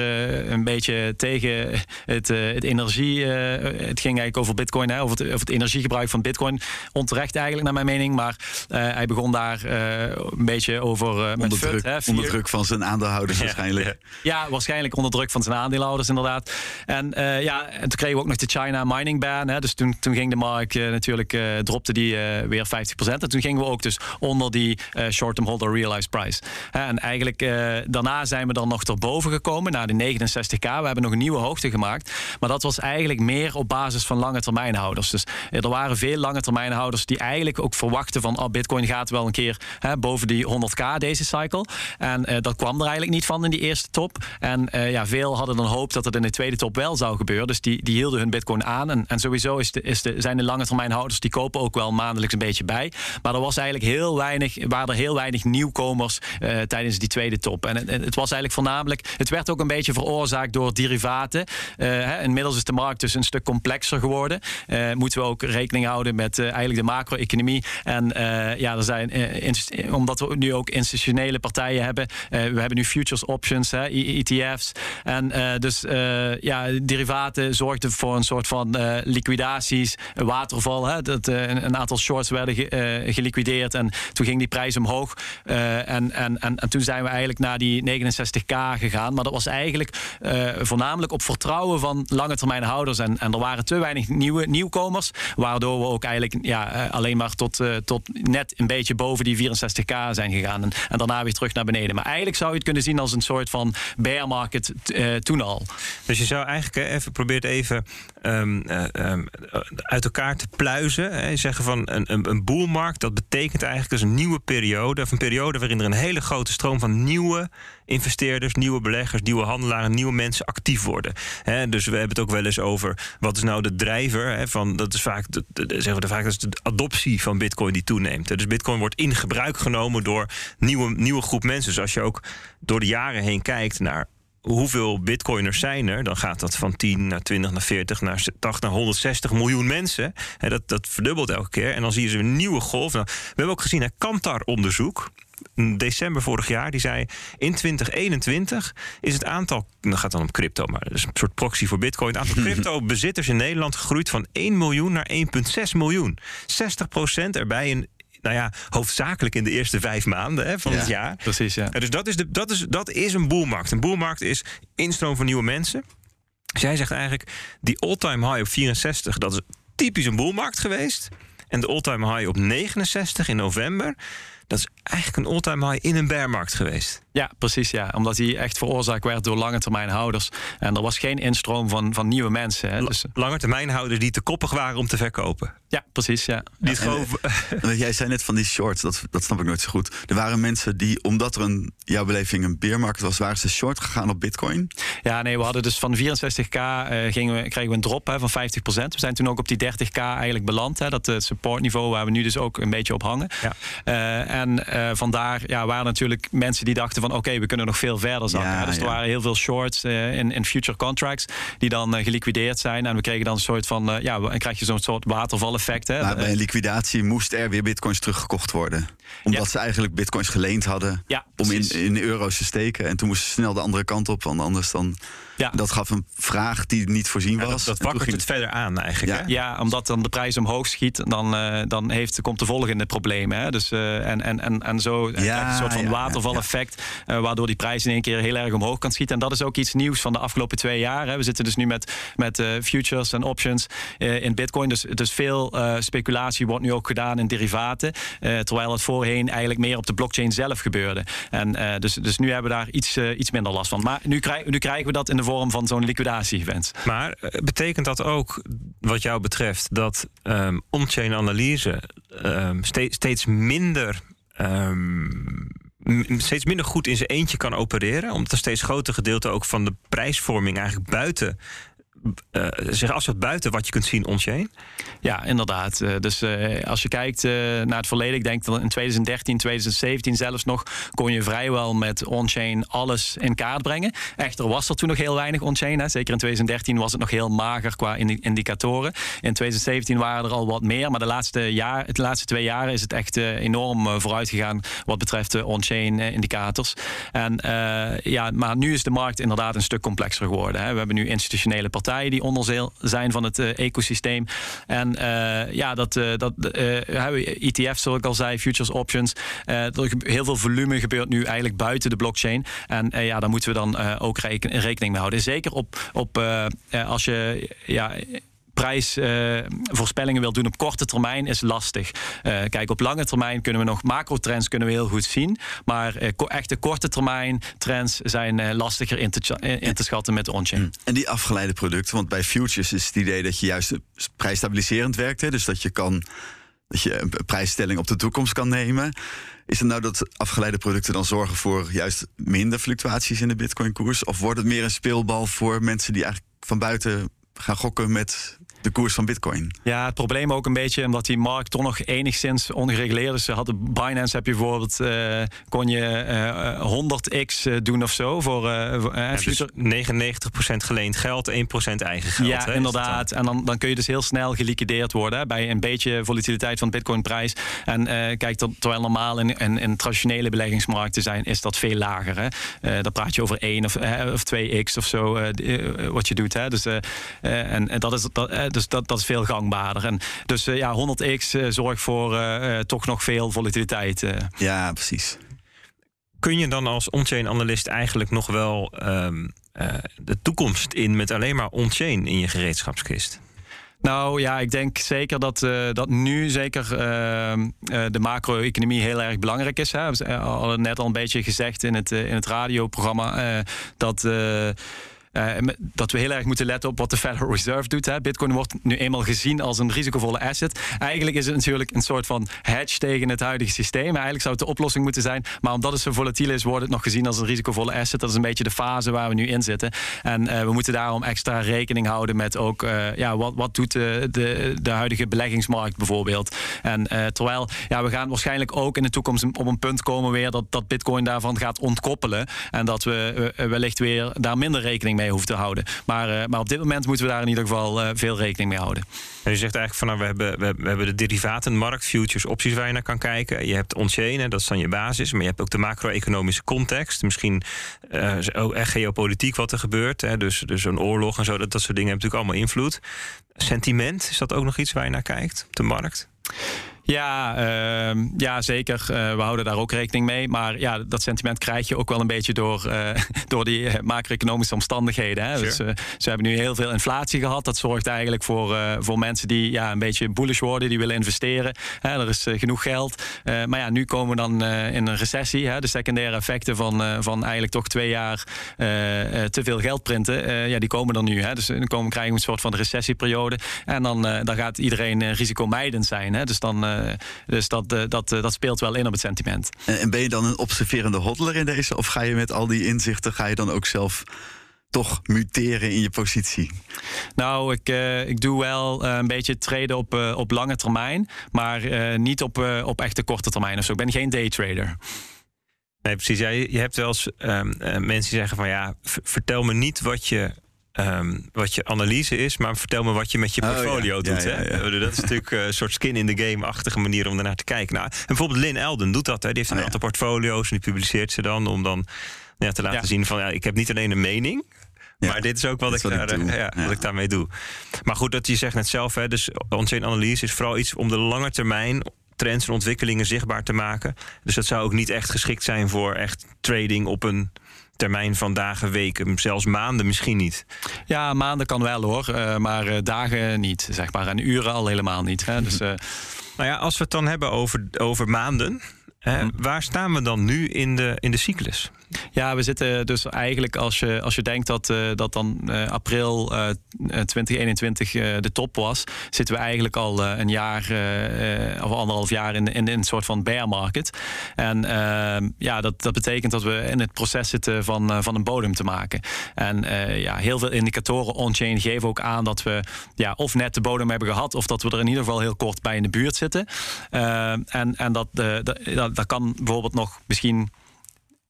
een beetje tegen het, het energie. het ging eigenlijk over Bitcoin, hè, over, het, over het energiegebruik van Bitcoin. Onterecht eigenlijk, naar mijn mening. Maar hij begon daar een beetje over. onder, druk, hè, onder druk van zijn aandeelhouders waarschijnlijk. Ja, waarschijnlijk onder druk van zijn aandeelhouders, inderdaad. En ja, en toen kregen we ook nog de China mining ban. Hè, dus toen, toen ging de markt natuurlijk, dropte die weer 50%. En toen gingen we ook dus onder die short-term holder price. En eigenlijk daarna zijn we dan nog erboven gekomen naar de 69k. We hebben nog een nieuwe hoogte gemaakt. Maar dat was eigenlijk meer op basis van lange termijnhouders. Dus er waren veel lange termijnhouders die eigenlijk ook verwachten van oh, Bitcoin gaat wel een keer boven die 100k deze cycle. En uh, dat kwam er eigenlijk niet van in die eerste top. En ja, veel hadden dan hoop dat het in de tweede top wel zou gebeuren. Dus die, die hielden hun Bitcoin aan. En, en sowieso is de, is de, zijn de lange termijnhouders die kopen ook wel maandelijks een beetje bij. Maar er was eigenlijk heel weinig, waren er heel weinig uh, tijdens die tweede top. En het, het, was eigenlijk voornamelijk, het werd ook een beetje veroorzaakt door derivaten. Hè, inmiddels is de markt dus een stuk complexer geworden. moeten we ook rekening houden met eigenlijk de macro-economie. En ja, er zijn, omdat we nu ook institutionele partijen hebben. we hebben nu futures options, hè, ETF's. En dus ja, derivaten zorgden voor een soort van liquidaties, waterval. Hè, dat een aantal shorts werden geliquideerd en toen ging die prijs omhoog. En, en, en, en toen zijn we eigenlijk naar die 69k gegaan. Maar dat was eigenlijk voornamelijk op vertrouwen van lange termijn houders. En, en er waren te weinig nieuwe nieuwkomers, waardoor we ook eigenlijk ja, alleen maar tot, tot net een beetje boven die 64k zijn gegaan. En, en, daarna weer terug naar beneden. Maar eigenlijk zou je het kunnen zien als een soort van bear market toen al. Dus je zou eigenlijk even probeert even um, um, uit elkaar te pluizen. Hè, zeggen van een, een, boelmarkt, dat betekent eigenlijk dus een nieuwe periode. Of een periode waarin er een hele grote stroom van nieuwe investeerders, nieuwe beleggers, nieuwe handelaren, nieuwe mensen actief worden. dus we hebben het ook wel eens over wat is nou de drijver van dat is vaak de, zeggen we de, vaak is de adoptie van Bitcoin die toeneemt. Dus Bitcoin wordt in gebruik genomen door nieuwe nieuwe groep mensen. Dus als je ook door de jaren heen kijkt naar hoeveel bitcoiners zijn er? Dan gaat dat van 10 naar 20 naar 40 naar 80 naar 160 miljoen mensen. dat, dat verdubbelt elke keer. En dan zie je ze een nieuwe golf. Nou, we hebben ook gezien, een Kantar-onderzoek december vorig jaar, die zei in 2021 is het aantal, dan gaat dan om crypto, maar dat is een soort proxy voor bitcoin, het aantal crypto-bezitters in Nederland gegroeid van 1 miljoen naar 1,6 miljoen. 60% erbij in nou ja, hoofdzakelijk in de eerste vijf maanden hè, van het jaar. Precies, ja. Dus dat is, de, dat, is, dat is een boelmarkt. Een boelmarkt is instroom van nieuwe mensen. Jij zegt eigenlijk, die all-time high op 64, dat is typisch een boelmarkt geweest. En de all-time high op 69 in november, dat is eigenlijk een all-time high in een bearmarkt geweest. Ja, precies. Ja. Omdat die echt veroorzaakt werd door lange termijn houders. En er was geen instroom van, van nieuwe mensen. Hè. Dus, lange termijn houders die te koppig waren om te verkopen. Ja, precies. Ja. Die jij zei net van die shorts, dat, dat snap ik nooit zo goed. Er waren mensen die, omdat er een, jouw beleving een beermarkt was, waren ze short gegaan op bitcoin? Ja, nee, we hadden dus van 64k uh, gingen we, kregen we een drop hè, van 50%. We zijn toen ook op die 30k eigenlijk beland. Hè, dat uh, supportniveau waar we nu dus ook een beetje op hangen. Ja. Uh, en vandaar ja, waren natuurlijk mensen die dachten van oké, we kunnen nog veel verder zakken. Ja, dus er waren heel veel shorts in, in future contracts die dan geliquideerd zijn. En we kregen dan een soort van, ja, dan krijg je zo'n soort waterval effect. Hè? Maar bij een liquidatie moest er weer bitcoins teruggekocht worden. Omdat ze eigenlijk bitcoins geleend hadden om in, in euro's te steken. En toen moesten ze snel de andere kant op, want anders dan ja. Dat gaf een vraag die niet voorzien was. dat dat wakkert het verder aan eigenlijk. Ja. ja, omdat dan de prijs omhoog schiet, dan, uh, dan heeft, komt de volgende problemen. Hè? Dus, uh, en, en, en, en zo ja, je een soort van watervaleffect, uh, waardoor die prijs in één keer heel erg omhoog kan schieten. En dat is ook iets nieuws van de afgelopen twee jaar. Hè? We zitten dus nu met, met futures en options in Bitcoin. Dus, dus veel speculatie wordt nu ook gedaan in derivaten. terwijl het voorheen eigenlijk meer op de blockchain zelf gebeurde. En, dus, dus nu hebben we daar iets, iets minder last van. Maar nu, krijg, nu krijgen we dat in de vorm van zo'n liquidatie-event. Maar eh, betekent dat ook, wat jou betreft, dat um, on-chain analyse um, steeds, minder. Um, steeds minder goed in zijn eentje kan opereren. Omdat een steeds groter gedeelte ook van de prijsvorming eigenlijk buiten uh, zich afzet buiten wat je kunt zien on-chain? Ja, inderdaad. Uh, dus uh, als je kijkt naar het verleden, ik denk dat in 2013, 2017 zelfs nog, kon je vrijwel met on-chain alles in kaart brengen. Echter was er toen nog heel weinig on-chain. Zeker in 2013 was het nog heel mager qua indicatoren. In 2017 waren er al wat meer, maar de laatste, jaar, de laatste twee jaren is het echt enorm vooruit gegaan wat betreft on-chain indicators. En ja, maar nu is de markt inderdaad een stuk complexer geworden. Hè. We hebben nu institutionele partijen die onderdeel zijn van het uh, ecosysteem. En uh, ja, dat, uh, dat ETF's, zoals ik al zei, futures options. er heel veel volume gebeurt nu eigenlijk buiten de blockchain. En ja, daar moeten we dan ook rekening mee houden. Zeker op, op als je ja, prijsvoorspellingen wil doen op korte termijn is lastig. Uh, kijk, op lange termijn kunnen we nog macro-trends kunnen we heel goed zien. Maar uh, echte korte termijn trends zijn uh, lastiger in te, in te schatten met on-chain. Mm. En die afgeleide producten, want bij futures is het idee dat je juist prijsstabiliserend werkt. Hè, dus dat je kan dat je een prijsstelling op de toekomst kan nemen. Is het nou dat afgeleide producten dan zorgen voor juist minder fluctuaties in de bitcoin-koers? Of wordt het meer een speelbal voor mensen die eigenlijk van buiten gaan gokken met de koers van Bitcoin. Ja, het probleem ook een beetje omdat die markt toch nog enigszins ongereguleerd is. Hadden Binance heb je bijvoorbeeld uh, kon je uh, eh, 100x eh, doen of zo voor, ja, dus 99% geleend geld, 1% eigen geld. Ja, inderdaad. En dan, dan kun je dus heel snel geliquideerd worden bij een beetje volatiliteit van de Bitcoin-prijs. En kijk, terwijl normaal in, in, in, traditionele beleggingsmarkten zijn, is dat veel lager. Hè? dan praat je over 1 of, of 2x of zo wat je doet. Hè? Dus, en, en dat is dat dus dat, dat is veel gangbaarder. En dus uh, ja, 100x uh, zorgt voor uh, toch nog veel volatiliteit. Ja, precies. Kun je dan als on-chain analist eigenlijk nog wel um, de toekomst in met alleen maar on-chain in je gereedschapskist? Nou ja, ik denk zeker dat, uh, dat nu zeker uh, uh, de macro-economie heel erg belangrijk is. Hè. We hadden net al een beetje gezegd in het, in het radioprogramma dat uh, dat we heel erg moeten letten op wat de Federal Reserve doet. Hè. Bitcoin wordt nu eenmaal gezien als een risicovolle asset. Eigenlijk is het natuurlijk een soort van hedge tegen het huidige systeem. Eigenlijk zou het de oplossing moeten zijn. Maar omdat het zo volatiel is, wordt het nog gezien als een risicovolle asset. Dat is een beetje de fase waar we nu in zitten. En uh, we moeten daarom extra rekening houden met ook uh, ja, wat, wat doet de, de, de huidige beleggingsmarkt bijvoorbeeld. En terwijl ja, we gaan waarschijnlijk ook in de toekomst op een punt komen weer dat, dat Bitcoin daarvan gaat ontkoppelen. En dat we wellicht weer daar minder rekening mee hoeft te houden. Maar, uh, maar op dit moment moeten we daar in ieder geval uh, veel rekening mee houden. En je zegt eigenlijk van nou, we hebben, we, hebben de derivatenmarkt, futures, opties waar je naar kan kijken. Je hebt on-chain, dat is dan je basis. Maar je hebt ook de macro-economische context. Misschien uh, ook echt geopolitiek wat er gebeurt. Hè. Dus, dus een oorlog en zo, dat, dat soort dingen hebben natuurlijk allemaal invloed. Sentiment, is dat ook nog iets waar je naar kijkt op de markt? Ja, uh, ja zeker. Uh, we houden daar ook rekening mee. Maar ja, dat sentiment krijg je ook wel een beetje door, uh, door die eh, macro-economische omstandigheden. Hè. Dus, ze hebben nu heel veel inflatie gehad. Dat zorgt eigenlijk voor, voor mensen die ja, een beetje bullish worden, die willen investeren. Hè. Er is genoeg geld. maar ja, nu komen we dan in een recessie. Hè. De secundaire effecten van, van eigenlijk toch twee jaar te veel geld printen, ja, die komen dan nu. Hè. Dus dan komen, krijgen we een soort van recessieperiode. En dan, dan gaat iedereen risicomijdend zijn. Hè. Dus dan eh, dus dat, eh, dat, eh, dat speelt wel in op het sentiment. En ben je dan een observerende hodler in deze? Of ga je met al die inzichten, ga je dan ook zelf toch muteren in je positie? Nou, ik, ik doe wel een beetje traden op, op lange termijn, maar niet op, op echte korte termijn of zo. Ik ben geen daytrader. Nee, precies. Ja, je, hebt wel eens ehm, mensen die zeggen van ja, vertel me niet wat je Ehm, wat je analyse is, maar vertel me wat je met je oh, portfolio doet. hè? Dat is natuurlijk eh, een soort skin in the game-achtige manier om ernaar te kijken. Nou, en bijvoorbeeld Lynn Elden doet dat. Hè? Die heeft een oh, aantal portfolio's en die publiceert ze dan om dan ja, te laten zien van ja, ik heb niet alleen een mening. maar dit is ook wat, ik, daar, ik ja, wat ik daarmee doe. Maar goed, dat je zegt net zelf, hè, dus on analyse is vooral iets om de lange termijn trends en ontwikkelingen zichtbaar te maken. Dus dat zou ook niet echt geschikt zijn voor echt trading op een termijn van dagen, weken, zelfs maanden misschien niet. Ja, maanden kan wel hoor, uh, maar uh, dagen niet, zeg maar. En uren al helemaal niet. Hè? Dus, uh... Nou ja, als we het dan hebben over, over maanden, mm. waar staan we dan nu in de, in de cyclus? Ja, we zitten dus eigenlijk als je, als je denkt dat, uh, dat dan uh, april uh, 2021 de top was, zitten we eigenlijk al een jaar of anderhalf jaar in, in, in, een soort van bear market. En ehm, ja, dat, dat betekent dat we in het proces zitten van, van een bodem te maken. En ja, heel veel indicatoren on-chain geven ook aan dat we ja, of net de bodem hebben gehad, of dat we er in ieder geval heel kort bij in de buurt zitten. Ehm, en en dat, dat, dat kan bijvoorbeeld nog misschien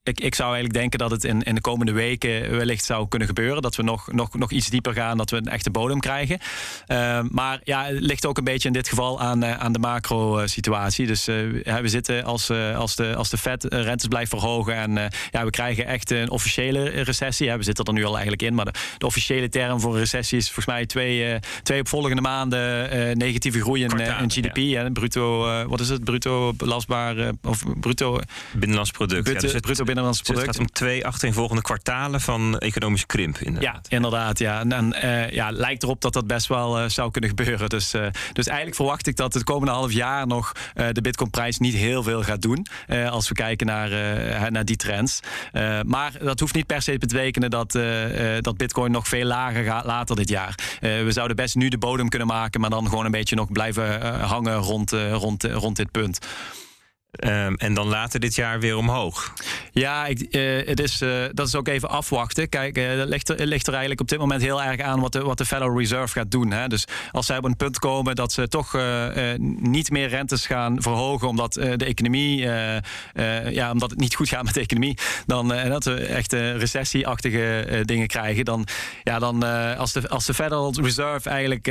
ik, ik zou eigenlijk denken dat het in, in de komende weken wellicht zou kunnen gebeuren. Dat we nog, nog, nog iets dieper gaan, dat we een echte bodem krijgen. Uh, maar ja, het ligt ook een beetje in dit geval aan, uh, aan de macro-situatie. Dus uh, we zitten als, als, de, als de Fed rentes blijft verhogen en ja, we krijgen echt een officiële recessie. we zitten er nu al eigenlijk in, maar de, de officiële term voor een recessie is volgens mij twee, twee opvolgende maanden negatieve groei in, in GDP. Ja. bruto, wat is het? Bruto belastbaar of bruto binnenlands product. Ja, dus het, bruto Product. het gaat om twee achtereenvolgende kwartalen van economische krimp. Inderdaad. Ja, inderdaad. Ja. En, en uh, ja, lijkt erop dat dat best wel uh, zou kunnen gebeuren. Dus, uh, dus eigenlijk verwacht ik dat het komende half jaar nog de Bitcoin-prijs niet heel veel gaat doen. als we kijken naar, naar die trends. maar dat hoeft niet per se te betekenen dat, dat Bitcoin nog veel lager gaat later dit jaar. we zouden best nu de bodem kunnen maken, maar dan gewoon een beetje nog blijven hangen rond, rond, rond dit punt. Um, en dan later dit jaar weer omhoog. Ja, ik, uh, het is, uh, dat is ook even afwachten. Kijk, uh, dat ligt er, ligt er eigenlijk op dit moment heel erg aan wat de, wat de Federal Reserve gaat doen. Hè? Dus als zij op een punt komen dat ze toch niet meer rentes gaan verhogen omdat de economie, ja, omdat het niet goed gaat met de economie, dan dat we echt recessieachtige dingen krijgen, dan, ja, dan als, de, als de Federal Reserve eigenlijk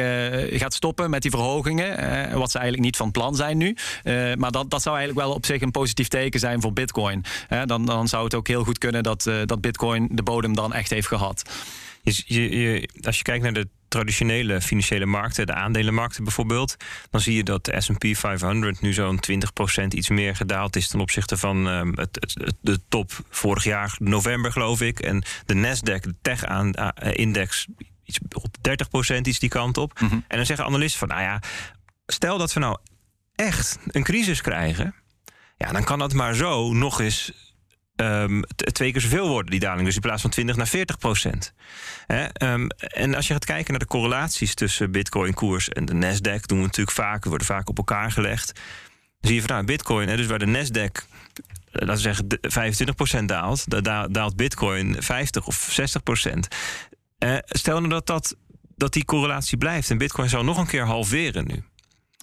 gaat stoppen met die verhogingen, wat ze eigenlijk niet van plan zijn nu, maar dat, dat zou eigenlijk wel op zich een positief teken zijn voor Bitcoin. dan, dan zou het ook heel goed kunnen dat, uh, dat Bitcoin de bodem dan echt heeft gehad. Je, je, als je kijkt naar de traditionele financiële markten, de aandelenmarkten bijvoorbeeld, dan zie je dat de SP 500 nu zo'n 20% iets meer gedaald is ten opzichte van uh, het, het, de top vorig jaar november, geloof ik. En de Nasdaq, de tech-index, iets op 30% iets die kant op. Mm -hmm. En dan zeggen analisten van, nou ja, stel dat we nou echt een crisis krijgen ja, dan kan dat maar zo nog eens um, twee keer zoveel worden, die daling. Dus in plaats van 20 naar 40 procent. Um, en als je gaat kijken naar de correlaties tussen Bitcoin-koers en de Nasdaq, doen we natuurlijk vaak, worden vaak op elkaar gelegd. Dan zie je van nou, Bitcoin, dus waar de Nasdaq eh, laten we zeggen 25% daalt, da daalt Bitcoin 50 of 60%. Uh, stel nou dat, dat, dat die correlatie blijft en Bitcoin zou nog een keer halveren nu.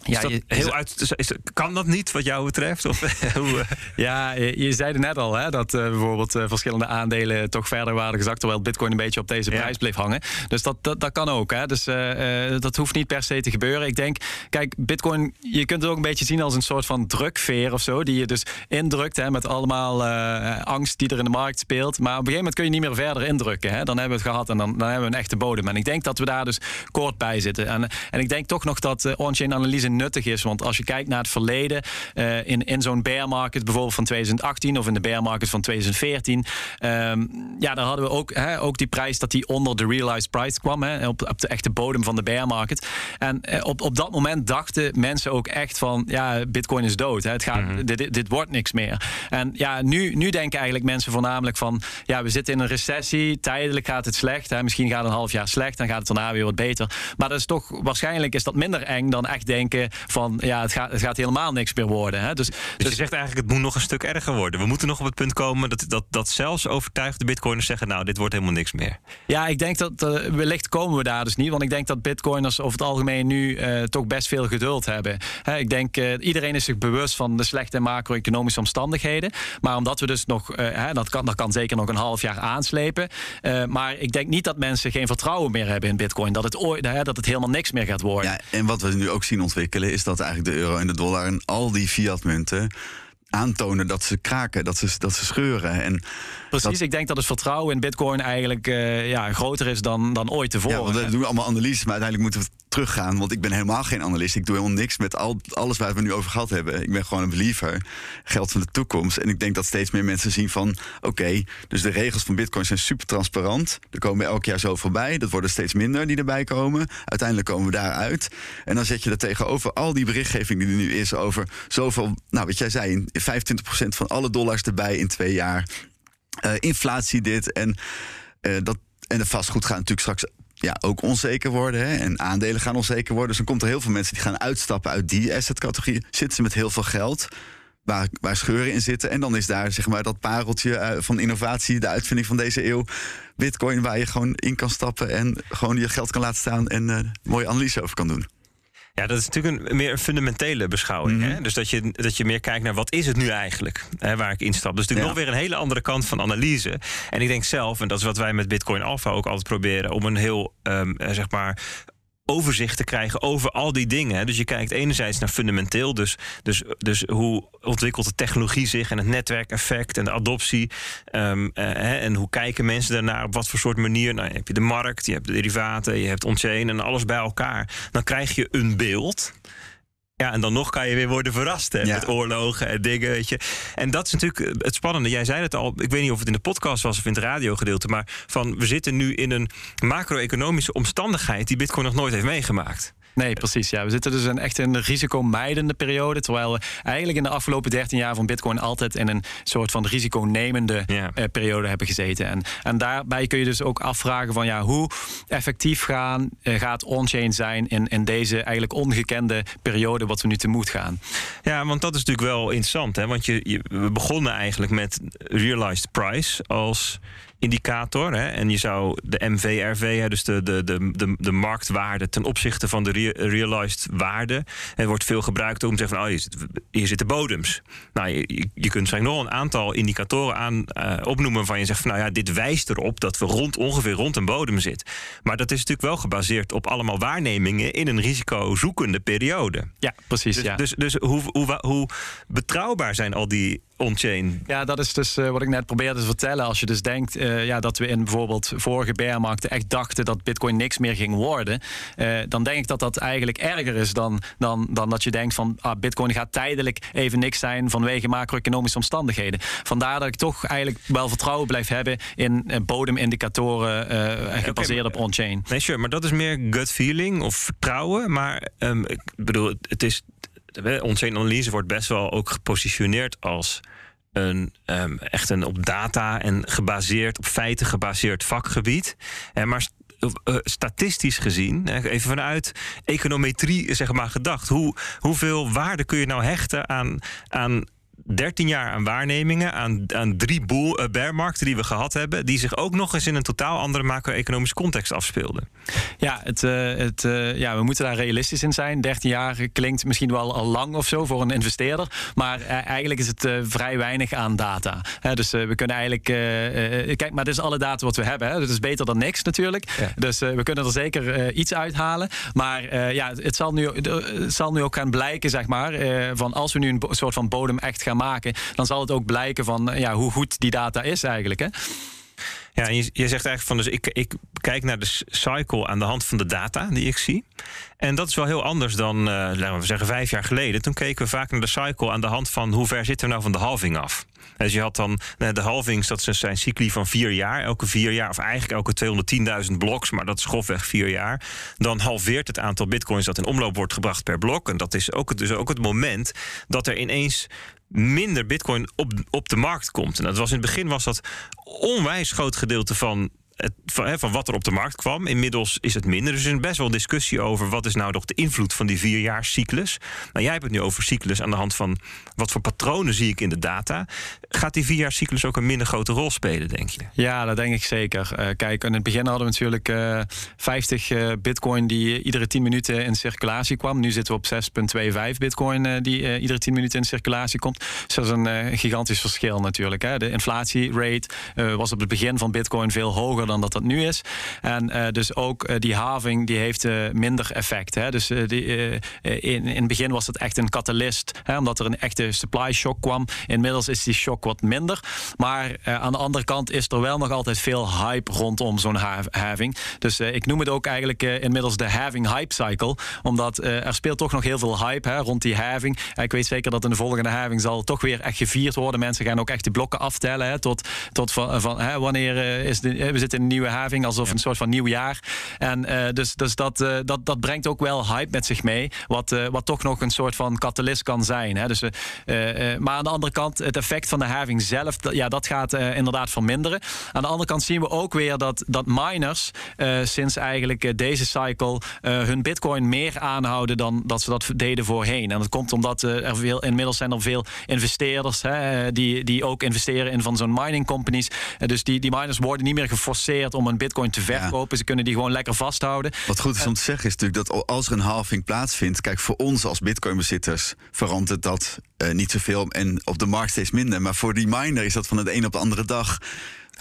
Ja, je, heel uit, is, kan dat niet wat jou betreft? Of, hoe, eh? ja, je, je zei net al hè, dat uh, bijvoorbeeld uh, verschillende aandelen toch verder waren gezakt, terwijl Bitcoin een beetje op deze prijs bleef hangen. Dus dat, dat, dat kan ook. Hè. Dus uh, dat hoeft niet per se te gebeuren. Ik denk, kijk, Bitcoin, je kunt het ook een beetje zien als een soort van drukveer of zo, die je dus indrukt hè, met allemaal angst die er in de markt speelt. Maar op een gegeven moment kun je niet meer verder indrukken. Hè. Dan hebben we het gehad en dan, dan hebben we een echte bodem. En ik denk dat we daar dus kort bij zitten. En, en ik denk toch nog dat on-chain analyse nuttig is. Want als je kijkt naar het verleden, uh, in, in zo'n bear market bijvoorbeeld van 2018 of in de bear market van 2014, um, ehm, ja, daar hadden we ook, hè, ook die prijs dat die onder de realized price kwam, hè, op, op de echte bodem van de bear market. En uh, op, op dat moment dachten mensen ook echt van, ja, Bitcoin is dood. Hè, het gaat, mm -hmm. dit, dit wordt niks meer. En ja, nu, nu denken eigenlijk mensen voornamelijk van, ja, we zitten in een recessie, tijdelijk gaat het slecht. Hè, misschien gaat het een half jaar slecht, dan gaat het daarna weer wat beter. Maar dat is toch, waarschijnlijk is dat minder eng dan echt denken van ja, het gaat, het gaat helemaal niks meer worden. Hè? Dus, dus, dus, je zegt eigenlijk het moet nog een stuk erger worden. We moeten nog op het punt komen dat, dat, dat zelfs overtuigde bitcoiners zeggen... nou, dit wordt helemaal niks meer. Ja, ik denk dat uh, wellicht komen we daar dus niet. Want ik denk dat bitcoiners over het algemeen nu uh, toch best veel geduld hebben. Hè, ik denk, uh, iedereen is zich bewust van de slechte macro-economische omstandigheden. Maar omdat we dus nog, hè, dat, kan, dat kan zeker nog een half jaar aanslepen. maar ik denk niet dat mensen geen vertrouwen meer hebben in bitcoin. Dat het, ooit, dat het helemaal niks meer gaat worden. Ja, en wat we nu ook zien ontwikkelen is dat eigenlijk de euro en de dollar en al die fiatmunten aantonen dat ze kraken, dat ze, dat ze scheuren. En Precies, ik denk dat het vertrouwen in Bitcoin eigenlijk uh, ja, groter is dan, dan ooit tevoren. Ja, want we doen allemaal analyses, maar uiteindelijk moeten we teruggaan. Want ik ben helemaal geen analist. Ik doe helemaal niks met al, alles waar we nu over gehad hebben. Ik ben gewoon een believer. Geld van de toekomst. En ik denk dat steeds meer mensen zien van... oké, dus de regels van Bitcoin zijn super transparant. Er komen elk jaar zo voorbij. Dat worden steeds minder die erbij komen. Uiteindelijk komen we daaruit. En dan zet je er tegenover al die berichtgeving die er nu is over zoveel... nou, wat jij zei, 25% van alle dollars erbij in twee jaar. Inflatie dit en dat. En de vastgoed gaat natuurlijk straks ja, ook onzeker worden. Hè? En aandelen gaan onzeker worden. Dus dan komt er heel veel mensen die gaan uitstappen uit die assetcategorie. Zitten ze met heel veel geld. Waar, waar scheuren in zitten. En dan is daar zeg maar dat pareltje eh, van innovatie, de uitvinding van deze eeuw. Bitcoin, waar je gewoon in kan stappen en gewoon je geld kan laten staan en uh, mooie analyse over kan doen. Ja, dat is natuurlijk een meer een fundamentele beschouwing. hè? Mhm. Dus dat je, dat je meer kijkt naar wat is het nu eigenlijk hè, waar ik instap. Dus natuurlijk nog weer een hele andere kant van analyse. En ik denk zelf, en dat is wat wij met Bitcoin Alpha ook altijd proberen, om een heel um, zeg maar overzicht te krijgen over al die dingen. Dus je kijkt enerzijds naar fundamenteel, dus, dus, dus hoe ontwikkelt de technologie zich en het netwerkeffect en de adoptie. Um, uh, en hoe kijken mensen daarnaar, op wat voor soort manier. Nou, heb je de markt, je hebt de derivaten, je hebt on-chain en alles bij elkaar. Dan krijg je een beeld. Ja, en dan nog kan je weer worden verrast hè, met oorlogen en dingen, weet je. En dat is natuurlijk het spannende. Jij zei het al, ik weet niet of het in de podcast was of in het radiogedeelte... maar van we zitten nu in een macro-economische omstandigheid... die Bitcoin nog nooit heeft meegemaakt. Nee, precies. Ja. We zitten dus in echt een risicomijdende periode. Terwijl we eigenlijk in de afgelopen 13 jaar van Bitcoin altijd in een soort van risiconemende. Eh, periode hebben gezeten. En, en daarbij kun je dus ook afvragen van ja, hoe effectief gaan, uh, gaat on-chain zijn in, in deze eigenlijk ongekende periode wat we nu tegemoet gaan. Ja, want dat is natuurlijk wel interessant. Hè? Want je, je we begonnen eigenlijk met realized price als indicator. Hè? En je zou de MVRV, hè, dus de, de, de, de, de marktwaarde ten opzichte van de realized waarde. Er wordt veel gebruikt om te zeggen van oh, hier, zit, hier zitten bodems. Nou, je, je kunt eigenlijk nog een aantal indicatoren aan uh, opnoemen van je zegt van nou ja, dit wijst erop dat we rond ongeveer rond een bodem zitten. Maar dat is natuurlijk wel gebaseerd op allemaal waarnemingen in een risicozoekende periode. Ja, precies. Dus, ja. dus, dus hoe, hoe, hoe betrouwbaar zijn al die on-chain. Ja, dat is dus uh, wat ik net probeerde te vertellen. Als je dus denkt uh, ja, dat we in bijvoorbeeld vorige bearmarkten echt dachten dat Bitcoin niks meer ging worden, uh, dan denk ik dat dat eigenlijk erger is dan, dan, dan dat je denkt van ah, Bitcoin gaat tijdelijk even niks zijn vanwege macro-economische omstandigheden. Vandaar dat ik toch eigenlijk wel vertrouwen blijf hebben in bodemindicatoren gebaseerd okay, op on-chain. Nee, sure, maar dat is meer gut feeling of vertrouwen. Maar um, ik bedoel, het is onze analyse wordt best wel ook gepositioneerd als een, um, echt een op data en gebaseerd, op feiten gebaseerd vakgebied. En maar uh, statistisch gezien, even vanuit econometrie zeg maar gedacht, hoe, hoeveel waarde kun je nou hechten aan, aan 13 jaar aan waarnemingen, aan, aan drie boel, uh, bearmarkten die we gehad hebben, die zich ook nog eens in een totaal andere macro-economische context afspeelden. Ja, het, uh, het, uh, ja, we moeten daar realistisch in zijn. 13 jaar klinkt misschien wel al lang of zo voor een investeerder, maar eigenlijk is het vrij weinig aan data. dus we kunnen eigenlijk, kijk, maar dit is alle data wat we hebben. Hè? Dat is beter dan niks natuurlijk. Ja. Dus we kunnen er zeker iets uithalen. Maar ja, het zal, nu, het zal nu ook gaan blijken, zeg maar, van als we nu een soort van bodem echt gaan maken, dan zal het ook blijken van ja, hoe goed die data is eigenlijk. Hè? Ja, je, je zegt eigenlijk van dus ik, ik kijk naar de cycle aan de hand van de data die ik zie. En dat is wel heel anders dan, uh, laten we zeggen, vijf jaar geleden. Toen keken we vaak naar de cycle aan de hand van hoe ver zitten we nou van de halving af. Dus je had dan de halvings, dat zijn cycli van vier jaar. Elke vier jaar, of eigenlijk elke 210.000 bloks, maar dat is grofweg vier jaar. Dan halveert het aantal bitcoins dat in omloop wordt gebracht per blok. En dat is ook, dus ook het moment dat er ineens minder bitcoin op, op de markt komt. En dat was in het begin was dat onwijs groot gedeelte van van, van, wat er op de markt kwam. Inmiddels is het minder. Dus er is best wel discussie over wat is nou nog de invloed van die vierjaarscyclus. Nou, jij hebt het nu over cyclus aan de hand van wat voor patronen zie ik in de data. Gaat die vierjaarscyclus ook een minder grote rol spelen, denk je? Ja, dat denk ik zeker. Uh, kijk, in het begin hadden we natuurlijk uh, eh, 50 uh, eh, bitcoin die iedere 10 minuten in circulatie kwam. Nu zitten we op 6,25 bitcoin die iedere 10 minuten in circulatie komt. Dus dat is een gigantisch verschil natuurlijk. Hè. De inflatierate was op het begin van bitcoin veel hoger dan dat dat nu is. En uh, dus ook uh, die having die heeft uh, minder effect. Hè. Dus die, in, in het begin was het echt een catalyst, hè, omdat er een echte supply shock kwam. Inmiddels is die shock wat minder. Maar aan de andere kant is er wel nog altijd veel hype rondom zo'n having. Dus ik noem het ook eigenlijk inmiddels de having hype cycle. Omdat er speelt toch nog heel veel hype hè, rond die having. ik weet zeker dat in de volgende having zal toch weer echt gevierd worden. Mensen gaan ook echt de blokken aftellen hè, tot, tot van, van hè, wanneer is de, we zitten zitten in een nieuwe having, alsof een soort van nieuw jaar. En dus, dus dat, dat, dat brengt ook wel hype met zich mee, wat, wat toch nog een soort van catalyst kan zijn. Hè? Dus, maar aan de andere kant, het effect van de having zelf, ja, dat gaat inderdaad verminderen. Aan de andere kant zien we ook weer dat, dat miners sinds eigenlijk deze cycle hun bitcoin meer aanhouden dan dat ze dat deden voorheen. En dat komt omdat er veel, inmiddels zijn er veel investeerders hè, die, die ook investeren in van zo'n mining companies. dus die, die miners worden niet meer geforceerd om een bitcoin te verkopen. Ze kunnen die gewoon lekker vasthouden. Wat goed is om te zeggen is natuurlijk dat als er een halving plaatsvindt, kijk voor ons als bitcoinbezitters verandert dat uh, niet zoveel en op de markt steeds minder. Maar voor die miner is dat van de een op de andere dag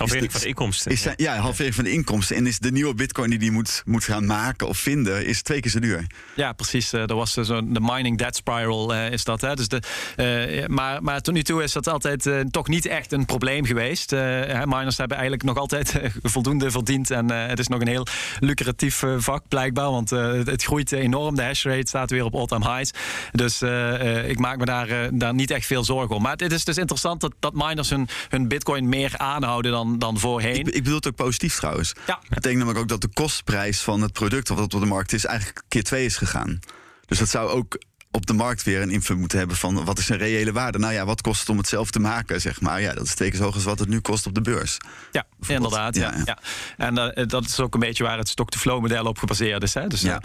Halvering van de inkomsten. Is, ja, halvering van de inkomsten. En is de nieuwe bitcoin die die moet, moet gaan maken of vinden, is twee keer zo duur. Ja, precies. Uh, er was uh, zo de mining debt spiral uh, is dat. Hè? Dus de, maar, maar tot nu toe is dat altijd toch niet echt een probleem geweest. miners hebben eigenlijk nog altijd voldoende verdiend. En het is nog een heel lucratief vak blijkbaar. Want het groeit enorm. De hash rate staat weer op all-time highs. Dus ik maak me daar, daar niet echt veel zorgen om. Maar het is dus interessant dat, dat miners hun, hun bitcoin meer aanhouden dan dan, voorheen. Ik, ik bedoel het ook positief trouwens. Ja. Dat betekent namelijk ook dat de kostprijs van het product wat op de markt is, eigenlijk keer twee is gegaan. Dus dat zou ook op de markt weer een invloed moeten hebben van wat is een reële waarde. Nou ja, wat kost het om het zelf te maken, zeg maar. Ja, dat is tekens hoog als wat het nu kost op de beurs. Ja, inderdaad. Ja, ja. En uh, dat is ook een beetje waar het stock-to-flow model op gebaseerd is. Hè? Dus, ja.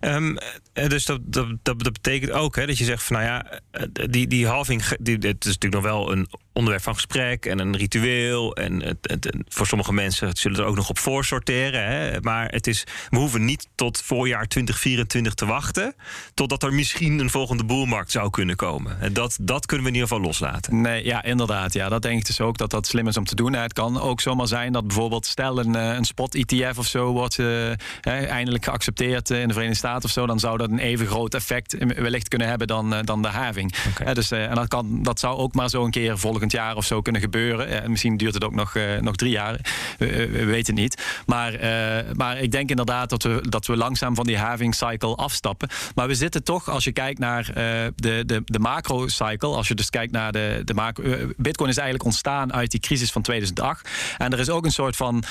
Um, dus dat, dat, dat, betekent ook hè, dat je zegt van nou ja, die, die halving, die, het is natuurlijk nog wel een onderwerp van gesprek en een ritueel. En het, het, voor sommige mensen zullen er ook nog op voorsorteren. Hè? Maar het is, we hoeven niet tot voorjaar 2024 te wachten. Totdat er misschien een volgende boelmarkt zou kunnen komen. En dat, dat kunnen we in ieder geval loslaten. Nee, ja, inderdaad. Ja, dat denk ik dus ook dat dat slim is om te doen. Het kan ook zomaar zijn dat bijvoorbeeld, stel een, eh, een spot-ETF of zo wordt uh, eindelijk geaccepteerd in de Verenigde Staten of zo. Dan zou dat een even groot effect wellicht kunnen hebben dan, dan de having. Okay. dus, en dat, kan, dat zou ook maar zo een keer volgend jaar of zo kunnen gebeuren. En eh, misschien duurt het ook nog, uh, nog drie jaar. We, we, weten niet. Maar, uh, maar ik denk inderdaad dat we, dat we langzaam van die having cycle afstappen. Maar we zitten toch, als je kijkt naar uh, de, de, de macro cycle, als je dus kijkt naar de, de macro. Bitcoin is eigenlijk ontstaan uit die crisis van 2008. En er is ook een soort van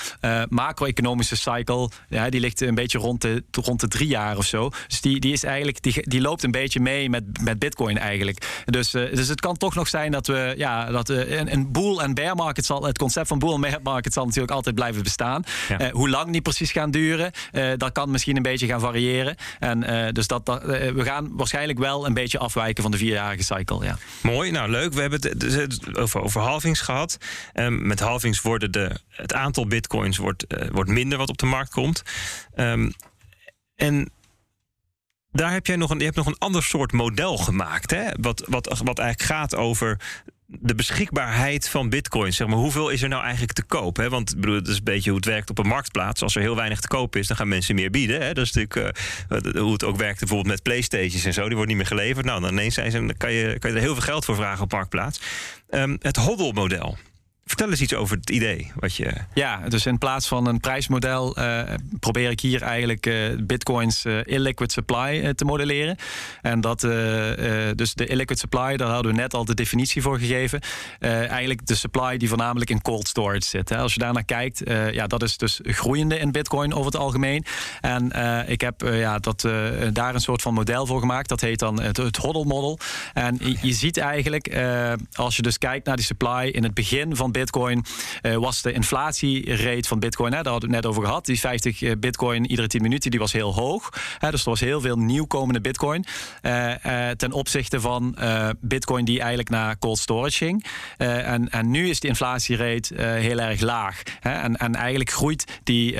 macro-economische cycle. Ja, die ligt een beetje rond de, rond de drie jaar of zo. Dus die, die is eigenlijk, die, die loopt een beetje mee met, met Bitcoin eigenlijk. Dus, dus het kan toch nog zijn dat we ja, een, een boel en bear market zal, het concept van boel en bear market zal natuurlijk altijd blijven bestaan. Eh, hoe lang die precies gaan duren, uh, dat kan misschien een beetje gaan variëren. En dus dat, dat we gaan waarschijnlijk wel een beetje afwijken van de vierjarige cycle. Ja. Mooi, nou leuk. We hebben het over, over halvings gehad. Um, met halvings worden de, het aantal bitcoins wordt, wordt minder wat op de markt komt. Um, en daar heb jij nog een, je hebt nog een ander soort model gemaakt. Hè? Wat, wat, wat eigenlijk gaat over de beschikbaarheid van bitcoin. Zeg maar, hoeveel is er nou eigenlijk te koop? Hè? Want bedoel, het is een beetje hoe het werkt op een marktplaats. Als er heel weinig te koop is, dan gaan mensen meer bieden. Hè? Dat is natuurlijk uh, hoe het ook werkt bijvoorbeeld met Playstations en zo. Die worden niet meer geleverd. Nou, dan ineens zijn ze, dan kan, je, kan je er heel veel geld voor vragen op marktplaats. Um, het hodl-model. Vertel eens iets over het idee. Wat je... Ja, dus in plaats van een prijsmodel uh, probeer ik hier eigenlijk uh, bitcoins uh, illiquid supply te modelleren. En dat, dus de illiquid supply, daar hadden we net al de definitie voor gegeven. eigenlijk de supply die voornamelijk in cold storage zit. Hè. Als je daar naar kijkt, ja, dat is dus groeiende in bitcoin over het algemeen. En ik heb ja, dat, daar een soort van model voor gemaakt. Dat heet dan het, het hodl model. En je, je ziet eigenlijk, als je dus kijkt naar die supply in het begin van Bitcoin uh, was de inflatierate van Bitcoin, hè, daar hadden we het net over gehad. Die 50 eh, Bitcoin iedere 10 minuten, die was heel hoog. Hè, dus er was heel veel nieuwkomende Bitcoin. Uh, ten opzichte van Bitcoin die eigenlijk naar cold storage ging. en, en nu is die inflatierate heel erg laag. Hè, en, en eigenlijk groeit die,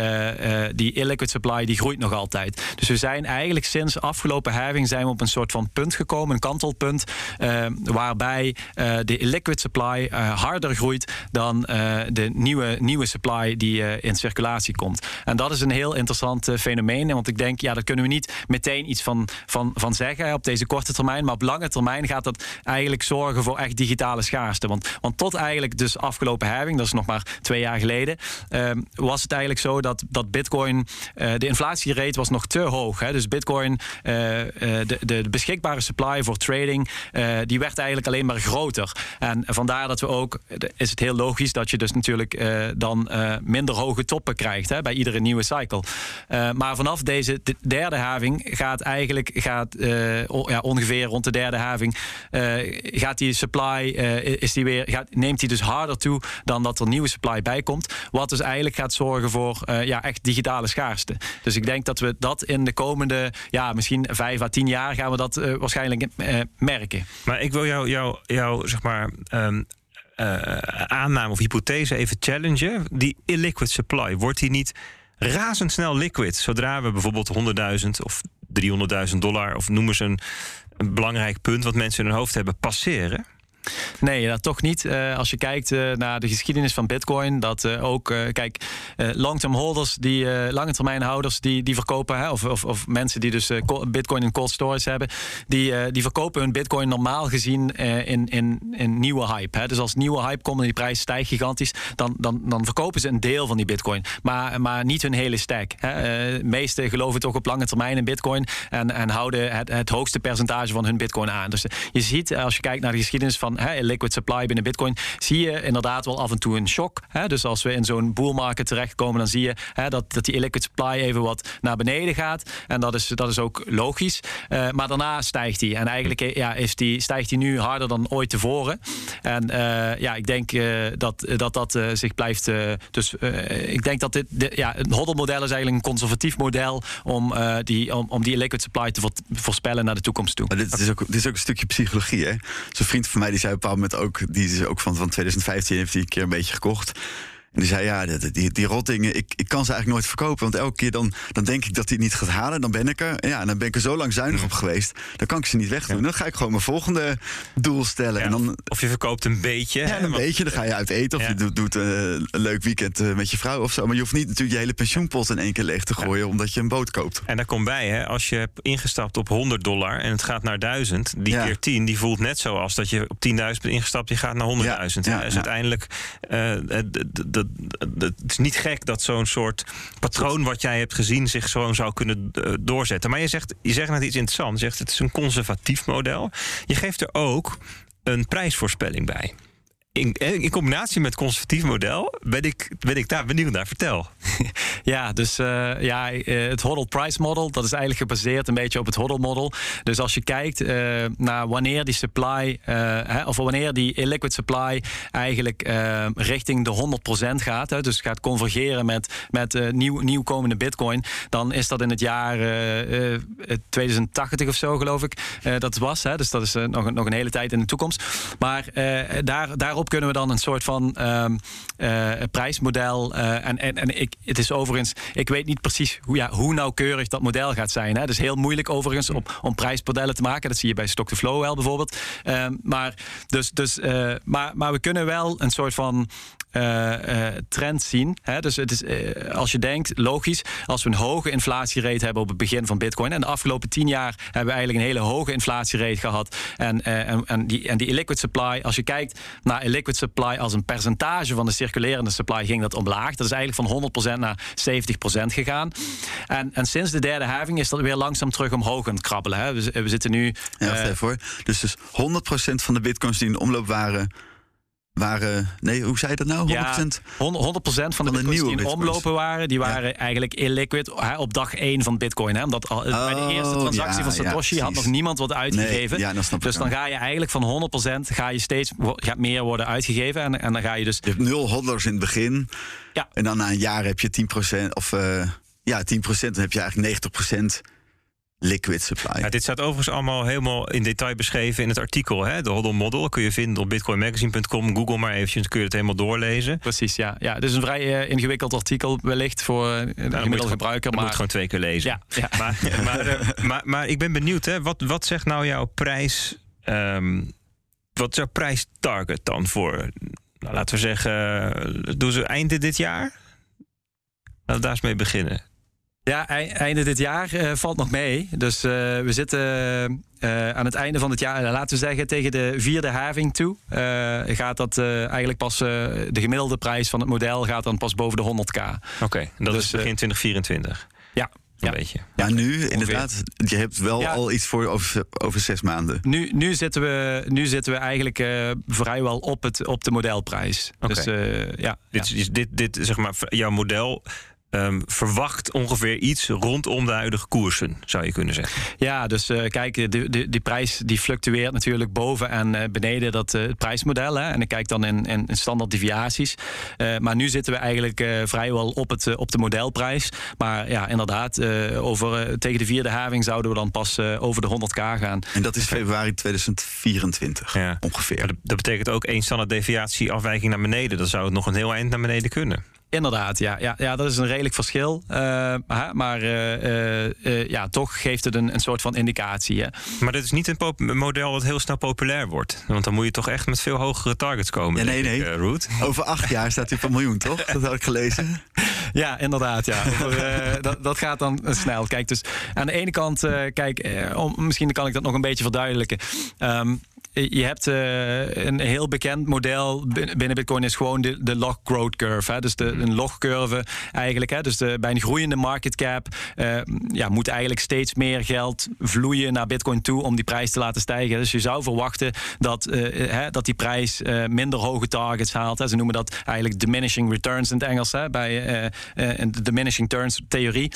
die illiquid supply die groeit nog altijd. Dus we zijn eigenlijk sinds afgelopen halving zijn we op een soort van punt gekomen, een kantelpunt, waarbij de illiquid supply harder groeit dan uh, de nieuwe, nieuwe supply die uh, in circulatie komt. En dat is een heel interessant uh, fenomeen. Want ik denk, ja, daar kunnen we niet meteen iets van, van, van zeggen op deze korte termijn. Maar op lange termijn gaat dat eigenlijk zorgen voor echt digitale schaarste. Want, want tot eigenlijk dus afgelopen herving, dat is nog maar twee jaar geleden, ehm, was het eigenlijk zo dat, dat Bitcoin, de inflatierate was nog te hoog. Hè? Dus Bitcoin, de, de, beschikbare supply voor trading, die werd eigenlijk alleen maar groter. En vandaar dat we ook, is het heel logisch dat je dus natuurlijk dan minder hoge toppen krijgt hè, bij iedere nieuwe cycle. maar vanaf deze derde having gaat eigenlijk gaat, ja, ongeveer rond de derde having gaat die supply is die weer, gaat, neemt die dus harder toe dan dat er nieuwe supply bij komt. Wat dus eigenlijk gaat zorgen voor ja, echt digitale schaarste. Dus ik denk dat we dat in de komende, ja, misschien vijf à tien jaar gaan we dat waarschijnlijk merken. Maar ik wil jou, jou, jou zeg maar. Um, aanname of hypothese even challengen. Die illiquid supply, wordt die niet razendsnel liquid zodra we bijvoorbeeld 100.000 of 300.000 dollar of noem eens een, een belangrijk punt wat mensen in hun hoofd hebben passeren? Nee, dat toch niet. Uh, als je kijkt uh, naar de geschiedenis van Bitcoin, dat uh, ook, kijk, long-term holders, die lange termijn houders, die, die verkopen, hè, of, of, of, mensen die dus Bitcoin in cold storage hebben, die, die verkopen hun Bitcoin normaal gezien in, in, in nieuwe hype. Hè. Dus als nieuwe hype komt en die prijs stijgt gigantisch, dan, dan, dan verkopen ze een deel van die Bitcoin, maar, maar niet hun hele stack. Hè. meesten geloven toch op lange termijn in Bitcoin en, en houden het, het hoogste percentage van hun Bitcoin aan. Dus je ziet, als je kijkt naar de geschiedenis van hè, liquid supply binnen Bitcoin, zie je inderdaad wel af en toe een shock. Hè? Dus als we in zo'n bull market terechtkomen, dan zie je hè, dat, dat die illiquid supply even wat naar beneden gaat. En dat is, dat is ook logisch. Uh, maar daarna stijgt die. En eigenlijk ja, is die, stijgt die nu harder dan ooit tevoren. En uh, ja, ik denk dat dat, dat zich blijft. dus ik denk dat dit, dit ja, een hoddelmodel is eigenlijk een conservatief model om, die, om, om die illiquid supply te voorspellen naar de toekomst toe. Dit, is ook, dit is ook een stukje psychologie. Hè? Zo'n vriend van mij die zei op een bepaald moment ook, die is ook van, van 2015 heeft hij een keer een beetje gekocht. En die zei, ja, die, die, die rottingen, ik, ik kan ze eigenlijk nooit verkopen. Want elke keer dan, dan denk ik dat hij het niet gaat halen. Dan ben ik er. Ja, dan ben ik er zo lang zuinig op geweest. Dan kan ik ze niet wegdoen. Dan ga ik gewoon mijn volgende doel stellen. En dan, of je verkoopt een beetje. Ja, een beetje. Dan ga je uit eten. Of je doet, doet uh, een leuk weekend uh, met je vrouw of zo. Maar je hoeft niet natuurlijk je hele pensioenpot in één keer leeg te gooien. Omdat je een boot koopt. En daar komt bij, hè, als je hebt ingestapt op 100 dollar. En het gaat naar 1000. Die keer 10, die voelt net zoals dat je op 10.000 bent ingestapt. Die gaat naar 100.000. Ja, ja, dus uiteindelijk... Uh, het is niet gek dat zo'n soort patroon wat jij hebt gezien zich zo zou kunnen eh, doorzetten. Maar je zegt, je zegt net iets interessants. Je zegt het is een conservatief model. Je geeft er ook een prijsvoorspelling bij in, in, combinatie met conservatief model ben ik, ben ik daar benieuwd naar. Vertel. Ja, dus uh, ja, eh, het hodl price model, dat is eigenlijk gebaseerd een beetje op het hodl model. Dus als je kijkt naar wanneer die supply, of wanneer die illiquid supply eigenlijk richting de 100% gaat, hè, dus gaat convergeren met, met nieuw, nieuwkomende bitcoin, dan is dat in het jaar 2080 of zo, geloof ik, dat was. Hè, dus dat is nog, nog een hele tijd in de toekomst. Maar daar, daarop kunnen we dan een soort van um, uh, prijsmodel. Uh, en en, en ik, het is overigens, ik weet niet precies hoe, ja, hoe nauwkeurig dat model gaat zijn. Hè. Het is heel moeilijk overigens om, om prijsmodellen te maken. Dat zie je bij Stock to Flow wel bijvoorbeeld. Um, maar, dus, dus, uh, maar, maar we kunnen wel een soort van trend zien. Hè? Dus het is, uh, als je denkt, logisch, als we een hoge inflatierate hebben op het begin van Bitcoin. En de afgelopen tien jaar hebben we eigenlijk een hele hoge inflatierate gehad. En, en, en, die, en die illiquid supply, als je kijkt naar illiquid supply als een percentage van de circulerende supply, ging dat omlaag. Dat is eigenlijk van 100% naar 70% gegaan. En, en sinds de derde having is dat weer langzaam terug omhoog aan het krabbelen. Hè? We, we zitten nu. Ja, voor. Dus, dus 100% van de bitcoins die in omloop waren waren. Nee, hoe zei je dat nou? 100%? Ja, 100% van de, de nieuwe die in omlopen waren, die waren eigenlijk illiquid hè, op dag 1 van Bitcoin. Hè, omdat al, bij de eerste oh, transactie van Satoshi had nog niemand wat uitgegeven. Nee, dan dus dan ga je eigenlijk van 100% ga je steeds gaat meer worden uitgegeven. En, en dan ga je dus. Je hebt nul hodlers in het begin. Ja. En dan na een jaar heb je 10% of uh, ja, 10%, dan heb je eigenlijk 90% liquid supply. Ja, dit staat overigens allemaal helemaal in detail beschreven in het artikel. Hè? De hodl model kun je vinden op bitcoinmagazine.com. Google maar eventjes, kun je het helemaal doorlezen. Precies, ja. ja het is een vrij uh, ingewikkeld artikel wellicht voor uh, de gemiddelde gebruiker. Maar moet gewoon twee keer lezen. Ja, ja. Maar, maar, uh, maar, maar, ik ben benieuwd, hè? Wat, wat zegt nou jouw prijs... Um, wat is jouw prijstarget dan voor, nou, laten we zeggen, doen ze einde dit jaar? Laten we daar eens mee beginnen. Ja, einde dit jaar uh, valt nog mee. Dus uh, we zitten uh, aan het einde van het jaar, laten we zeggen tegen de vierde having toe, gaat dat eigenlijk pas, de gemiddelde prijs van het model gaat dan pas boven de 100k. Oké, okay, dat dus, is begin 2024. Ja. Een beetje. Ja, nu inderdaad. Je hebt wel al iets voor over, over zes maanden. Nu, nu, zitten, we, nu zitten we eigenlijk uh, vrijwel op, het, op de modelprijs. Okay. Dus uh, ja. Dit, ja. Is, dit, dit, zeg maar, jouw model Um, verwacht ongeveer iets rondom de huidige koersen, zou je kunnen zeggen. Ja, dus uh, kijk, de, de, die prijs die fluctueert natuurlijk boven en uh, beneden dat uh, prijsmodel. Hè, en ik kijk dan in, in, in standaard deviaties. maar nu zitten we eigenlijk vrijwel op, het, op de modelprijs. Maar ja, inderdaad, over, tegen de vierde having zouden we dan pas over de 100k gaan. En dat is februari 2024 ja. ongeveer. Dat, dat betekent ook één standaard deviatie afwijking naar beneden. Dan zou het nog een heel eind naar beneden kunnen. Inderdaad, ja, ja, ja, dat is een redelijk verschil. Uh, maar uh, uh, ja, toch geeft het een, een soort van indicatie. Hè. Maar dit is niet een model dat heel snel populair wordt. Want dan moet je toch echt met veel hogere targets komen. Ja, nee, nee. Ik, Root. Over acht jaar staat hij op een miljoen, toch? Dat had ik gelezen. Ja, inderdaad. Ja. Over, dat, dat gaat dan snel. Kijk, dus aan de ene kant, kijk, om, misschien kan ik dat nog een beetje verduidelijken. Um, je hebt uh, een heel bekend model binnen Bitcoin is gewoon de, de log growth curve. Hè? Dus de, een logcurve eigenlijk. Hè? Dus de, bij een groeiende market cap uh, ja, moet eigenlijk steeds meer geld vloeien naar Bitcoin toe om die prijs te laten stijgen. Dus je zou verwachten dat, uh, hè, dat die prijs minder hoge targets haalt. Hè? Ze noemen dat eigenlijk diminishing returns in het Engels hè? bij de diminishing returns theorie.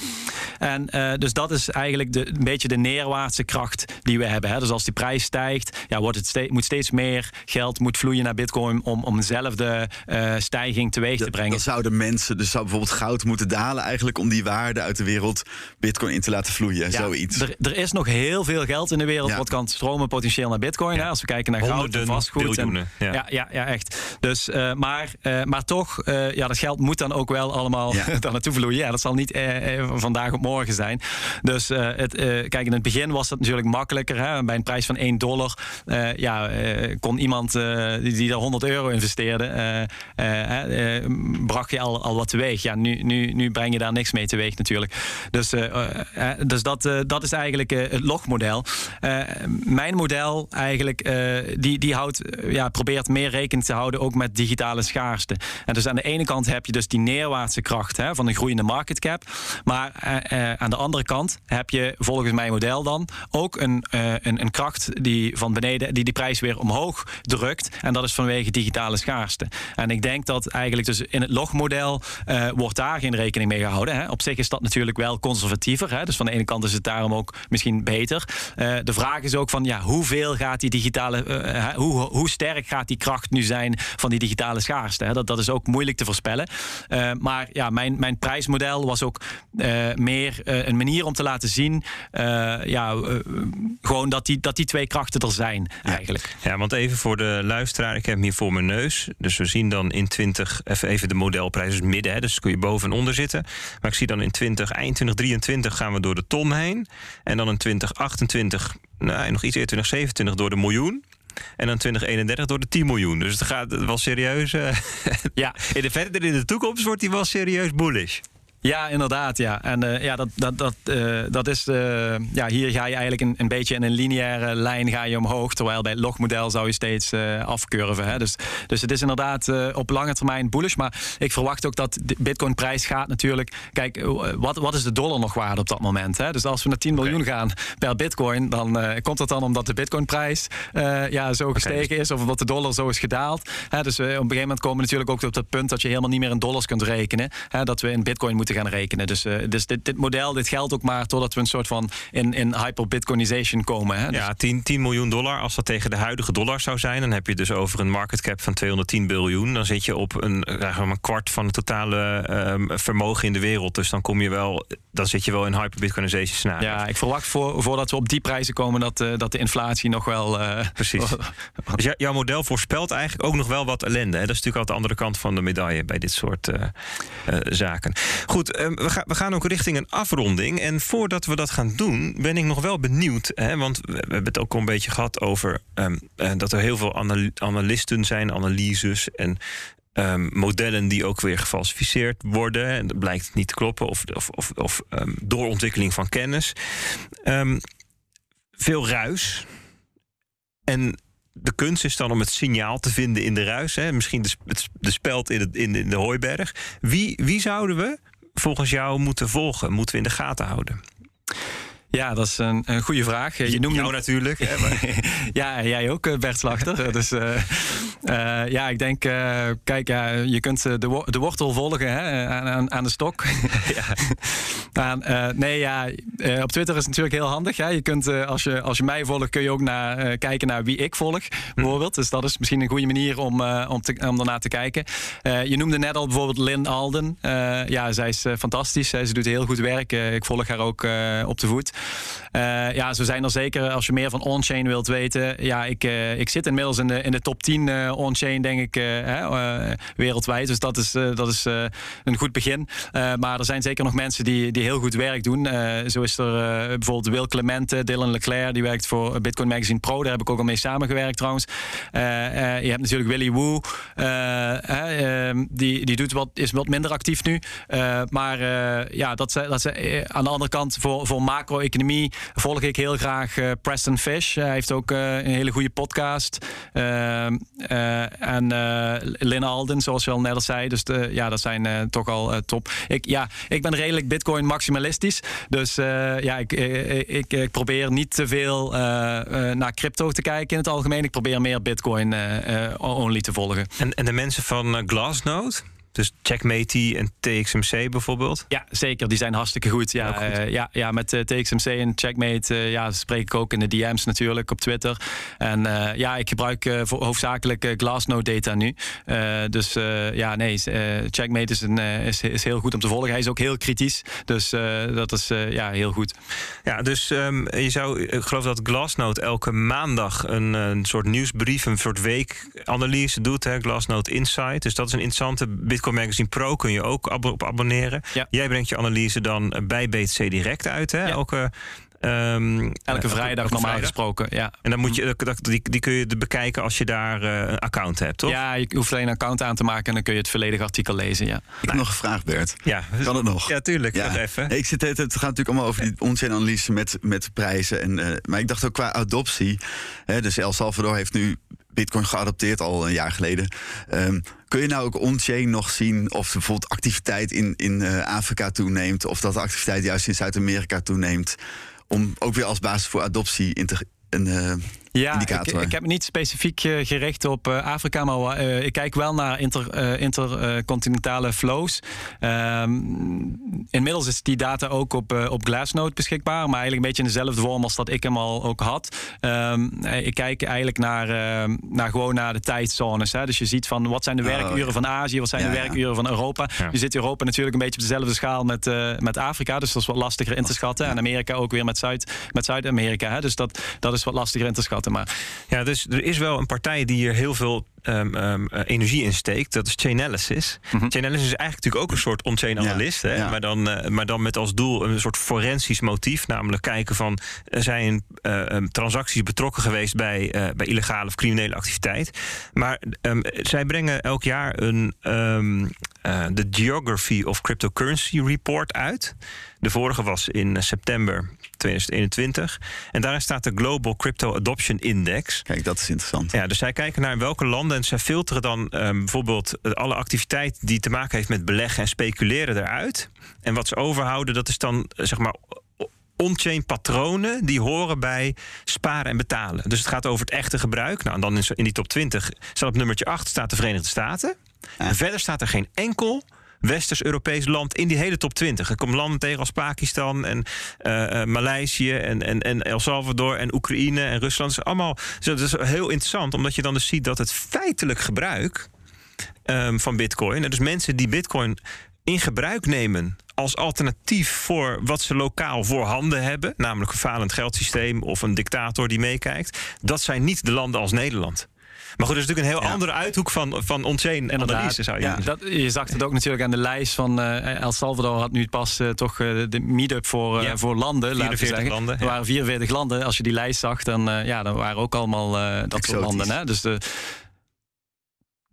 En dus dat is eigenlijk de, een beetje de neerwaartse kracht die we hebben. Hè? Dus als die prijs stijgt, ja, wordt het Ste moet steeds meer geld moet vloeien naar Bitcoin om, om dezelfde uh, stijging teweeg te brengen. Dan zouden mensen, dus zou bijvoorbeeld goud moeten dalen, eigenlijk om die waarde uit de wereld Bitcoin in te laten vloeien. Ja, zoiets. Er, er, is nog heel veel geld in de wereld ja. wat kan stromen potentieel naar Bitcoin. Ja. Hè, als we kijken naar goud en vastgoed. En, ja. Ja, ja, echt. Dus, uh, maar, uh, maar toch, ja, dat geld moet dan ook wel allemaal daar naartoe vloeien. Ja, dat zal niet vandaag op morgen zijn. Dus het, kijk, in het begin was dat natuurlijk makkelijker. Hè, bij een prijs van 1 dollar ja, uh, kon iemand uh, die, die daar 100 euro investeerde, uh, bracht je al, al wat teweeg. Ja, nu, nu, nu breng je daar niks mee teweeg natuurlijk. Dus, dus dat, dat is eigenlijk het logmodel. mijn model eigenlijk, die, die houdt, ja, probeert meer rekening te houden ook met digitale schaarste. En dus aan de ene kant heb je dus die neerwaartse kracht hè, van een groeiende market cap. Maar aan de andere kant heb je volgens mijn model dan ook een, een, een kracht die van beneden, die die prijs weer omhoog drukt. En dat is vanwege digitale schaarste. En ik denk dat eigenlijk dus in het logmodel uh, wordt daar geen rekening mee gehouden. Hè. Op zich is dat natuurlijk wel conservatiever. Hè. Dus van de ene kant is het daarom ook misschien beter. Uh, de vraag is ook van ja, hoeveel gaat die digitale, uh, hoe, hoe sterk gaat die kracht nu zijn van die digitale schaarste? Hè. Dat, dat is ook moeilijk te voorspellen. maar ja, mijn, mijn prijsmodel was ook meer een manier om te laten zien, ja, gewoon dat die, dat die twee krachten er zijn eigenlijk. Ja, want even voor de luisteraar, ik heb hem hier voor mijn neus. Dus we zien dan in 20, even, even de modelprijs is midden, hè, dus kun je boven en onder zitten. Maar ik zie dan in 20, eind 2023 gaan we door de ton heen. En dan in 2028, nou, nog iets eerder, 2027 door de miljoen. En dan 2031 door de 10 miljoen. Dus het gaat wel serieus. Uh, ja, in de verder in de toekomst wordt hij wel serieus bullish. Ja, inderdaad. Ja. En uh, ja, dat, dat, dat, uh, dat is. Uh, ja, hier ga je eigenlijk een, een beetje in een lineaire lijn ga je omhoog. Terwijl bij het logmodel zou je steeds afcurven. Hè. Dus, dus het is inderdaad op lange termijn bullish. Maar ik verwacht ook dat de Bitcoin-prijs gaat natuurlijk. Kijk, wat, wat is de dollar nog waard op dat moment? Hè? Dus als we naar 10 miljoen okay. gaan per Bitcoin, dan komt dat dan omdat de Bitcoin-prijs ja, zo gestegen okay. is. Of omdat de dollar zo is gedaald. Hè? Dus op een gegeven moment komen we natuurlijk ook op dat punt dat je helemaal niet meer in dollars kunt rekenen. Hè? Dat we in Bitcoin moeten gaan rekenen. Dus, uh, dus dit, dit, model dit geldt ook maar totdat we een soort van in, in hyper-bitcoinization komen. Hè? Dus ja, 10, 10 miljoen dollar. Als dat tegen de huidige dollar zou zijn, dan heb je dus over een market cap van 210 biljoen. Dan zit je op een, een kwart van het totale um, vermogen in de wereld. Dus dan kom je wel, dan zit je wel in hyper-bitcoinization scenario. Ja, ik verwacht voor, voordat we op die prijzen komen dat, uh, dat de inflatie nog wel. Uh, Precies. dus jouw model voorspelt eigenlijk ook nog wel wat ellende. Hè? Dat is natuurlijk altijd de andere kant van de medaille bij dit soort zaken. Goed, um, we, ga, we, gaan ook richting een afronding. En voordat we dat gaan doen, ben ik nog wel benieuwd. Hè, want we, hebben het ook al een beetje gehad over um, uh, dat er heel veel anal analisten zijn, analyses en um, modellen die ook weer gefalsificeerd worden. En dat blijkt niet te kloppen, of, of, of, of doorontwikkeling van kennis. veel ruis. En de kunst is dan om het signaal te vinden in de ruis. Hè? Misschien de, speld in, het, in de hooiberg. Wie, wie zouden we volgens jou moeten volgen? Moeten we in de gaten houden? Ja, dat is een, een goede vraag. Je, noemt jou natuurlijk. Hè, ja, jij ook, eh, Bert Slachter. dus uh, uh, ja, ik denk, uh, kijk, ja, je kunt de, wo de wortel volgen hè, aan, aan de stok. ja. nee, ja, op Twitter is het natuurlijk heel handig. Hè. Je kunt, als, je, als je mij volgt, kun je ook naar, kijken naar wie ik volg, bijvoorbeeld. Dus dat is misschien een goede manier om, om, te, om daarna te kijken. je noemde net al bijvoorbeeld Lynn Alden. ja, zij is fantastisch. Ze doet heel goed werk. ik volg haar ook op de voet. Uh, ja, zo zijn er zeker, als je meer van on-chain wilt weten. Ja, ik, uh, ik zit inmiddels in de, in de top 10 uh, eh, on-chain, denk ik, wereldwijd. Dus dat is, dat is een goed begin. maar er zijn zeker nog mensen die, die heel goed werk doen. zo is er bijvoorbeeld Will Clemente, Dylan Leclerc, die werkt voor Bitcoin Magazine Pro. Daar heb ik ook al mee samengewerkt trouwens. je hebt natuurlijk Willy Woo. Ehm, die, die doet wat, is wat minder actief nu. maar ja, dat, dat, aan de andere kant voor, voor macro-economie volg ik heel graag uh, Preston Fish. Hij heeft ook uh, een hele goede podcast. Uh, en Lynn Alden, zoals je al net al zei. Dus ja, dat zijn toch al top. Ik, ja, ik ben redelijk Bitcoin maximalistisch. Dus ja, ik, ik, ik, probeer niet te veel naar crypto te kijken in het algemeen. Ik probeer meer Bitcoin only te volgen. En, en de mensen van Glassnode? Dus Checkmate en TXMC bijvoorbeeld? Ja, zeker. Die zijn hartstikke goed. Ja, eh, ja, ja met uh, eh, TXMC en Checkmate uh, ja, spreek ik ook in de DM's natuurlijk op Twitter. En ja, ik gebruik voor hoofdzakelijk Glassnode data nu. dus ja, nee, Checkmate is, een, is, is heel goed om te volgen. Hij is ook heel kritisch. Dus dat is ja, heel goed. Ja, dus um, je zou, ik geloof dat Glassnode elke maandag een, een soort nieuwsbrief, een soort weekanalyse doet. Hè? Glassnode Insight. Dus dat is een interessante Bitcoin Magazine Pro kun je ook op abonneren. Jij brengt je analyse dan bij BTC Direct uit. Hè? Elke Um, elke vrijdag normaal gesproken, ja. En dan moet je, die, die kun je bekijken als je daar uh, een account hebt, toch? Ja, je hoeft alleen een account aan te maken en dan kun je het volledige artikel lezen, ja. Ik heb nog een vraag, Bert. Ja. Kan het nog? Ja, tuurlijk. Ja. Even. ik zit, het, het gaat natuurlijk allemaal over die on analyse met, met prijzen. En, uh, maar ik dacht ook qua adoptie. Hè, dus El Salvador heeft nu Bitcoin geadopteerd al een jaar geleden. Um, kun je nou ook on-chain nog zien of bijvoorbeeld activiteit in, in uh, Afrika toeneemt, of dat de activiteit juist in Zuid-Amerika toeneemt? Om ook weer als basis voor adoptie in te, uh, ja, ik, ik, heb me niet specifiek uh, gericht op uh, Afrika, maar uh, ik kijk wel naar inter, intercontinentale flows. Um, inmiddels is die data ook op, op Glassnode beschikbaar, maar eigenlijk een beetje in dezelfde vorm als dat ik hem al ook had. Um, ik kijk eigenlijk naar, naar gewoon naar de tijdzones. Hè. Dus je ziet van wat zijn de oh, werkuren van Azië, wat zijn de werkuren van Europa. Je zit Europa natuurlijk een beetje op dezelfde schaal met, met Afrika, dus dat is wat lastiger in te schatten. En Amerika ook weer met Zuid-Amerika. Met Zuid dus dat, dat is wat lastiger in te schatten. Maar... Ja, dus er is wel een partij die hier heel veel um, um, energie in steekt. Dat is Chainalysis. Mm -hmm. Chainalysis is eigenlijk natuurlijk ook een soort on-chain analist. hè? Maar, dan, uh, maar dan met als doel een soort forensisch motief. Namelijk kijken van, zijn uh, um, transacties betrokken geweest bij, bij illegale of criminele activiteit. Maar zij brengen elk jaar een de Geography of Cryptocurrency Report uit. De vorige was in september 2021. En daarin staat de Global Crypto Adoption Index. Kijk, dat is interessant. Ja, dus zij kijken naar welke landen en zij filteren dan um, bijvoorbeeld alle activiteit die te maken heeft met beleggen en speculeren eruit. En wat ze overhouden, dat is dan zeg maar on-chain patronen die horen bij sparen en betalen. Dus het gaat over het echte gebruik. Nou, en dan in die top 20 staat op nummertje 8 staat de Verenigde Staten. En verder staat er geen enkel Westers-Europees land in die hele top 20. Er komen landen tegen als Pakistan en uh, Maleisië en, en, en El Salvador en Oekraïne en Rusland. Dat is allemaal dat is heel interessant, omdat je dan dus ziet dat het feitelijk gebruik um, van Bitcoin, en dus mensen die Bitcoin in gebruik nemen als alternatief voor wat ze lokaal voorhanden hebben, namelijk een falend geldsysteem of een dictator die meekijkt, dat zijn niet de landen als Nederland. Maar goed, dat is natuurlijk een heel andere uithoek van, van on-chain analyse, zou je ja, dat, Je zag het ook natuurlijk aan de lijst van uh, El Salvador had nu pas uh, toch uh, de meet-up voor, voor landen. 44 landen. Er waren 44 landen. Als je die lijst zag, dan, ja, dan waren ook allemaal dat soort landen. Hè? Dus de,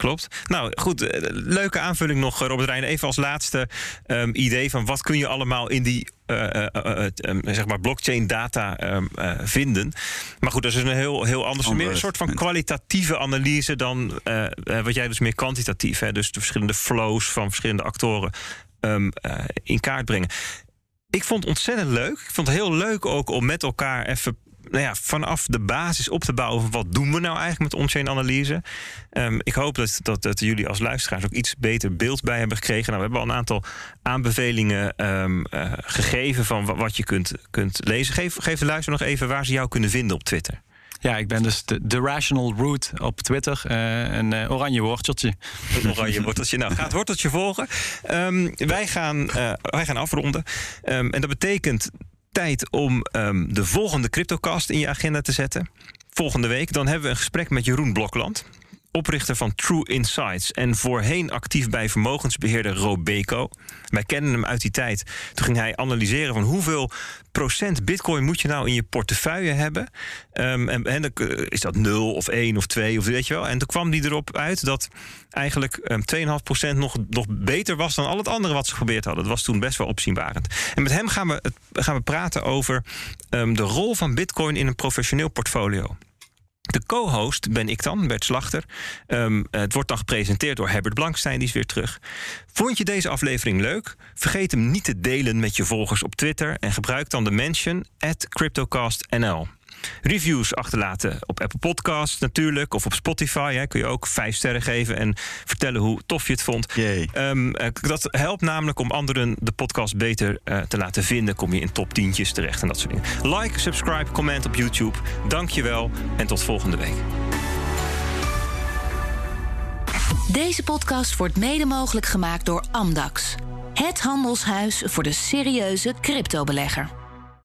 Klopt. Nou goed, leuke aanvulling nog, Robert Rijn. Even als laatste um, idee van wat kun je allemaal in die uh, uh, zeg maar blockchain data ehm, vinden. Maar goed, dat is een heel, heel anders. Meer een soort van kwalitatieve analyse dan wat jij dus meer kwantitatief. Hè? Dus de verschillende flows van verschillende actoren um, in kaart brengen. Ik vond het ontzettend leuk. Ik vond het heel leuk ook om met elkaar even nou ja, vanaf de basis op te bouwen van wat doen we nou eigenlijk met on-chain analyse. Um, ik hoop dat, dat, dat, jullie als luisteraars ook iets beter beeld bij hebben gekregen. Nou, we hebben al een aantal aanbevelingen um, uh, gegeven van wat je kunt, kunt lezen. Geef, geef de luister nog even waar ze jou kunnen vinden op Twitter. Ja, ik ben dus de, de Rational Root op Twitter. Uh, een uh, oranje worteltje. Een oranje worteltje. Nou, ga het worteltje volgen. Um, wij, gaan, uh, wij gaan afronden. Um, en dat betekent tijd om um, de volgende CryptoCast in je agenda te zetten. Volgende week dan hebben we een gesprek met Jeroen Blokland oprichter van True Insights en voorheen actief bij vermogensbeheerder Robeco. Wij kennen hem uit die tijd. Toen ging hij analyseren van hoeveel procent bitcoin moet je nou in je portefeuille hebben. Um, en, eh, is dat 0 of 1 of 2 of weet je wel. En toen kwam die erop uit dat eigenlijk um, 2,5% nog, nog beter was dan al het andere wat ze geprobeerd hadden. Dat was toen best wel opzienbarend. En met hem gaan we, gaan we praten over um, de rol van bitcoin in een professioneel portfolio. De co-host ben ik dan, Bert Slachter. Um, het wordt dan gepresenteerd door Herbert Blankstein, die is weer terug. Vond je deze aflevering leuk? Vergeet hem niet te delen met je volgers op Twitter en gebruik dan de mention at CryptoCastNL. Reviews achterlaten op Apple Podcasts natuurlijk. Of op Spotify hè, kun je ook vijf sterren geven en vertellen hoe tof je het vond. Um, dat helpt namelijk om anderen de podcast beter uh, te laten vinden. Kom je in top tientjes terecht en dat soort dingen. Like, subscribe, comment op YouTube. Dank je wel en tot volgende week. Deze podcast wordt mede mogelijk gemaakt door Amdax. Het handelshuis voor de serieuze cryptobelegger.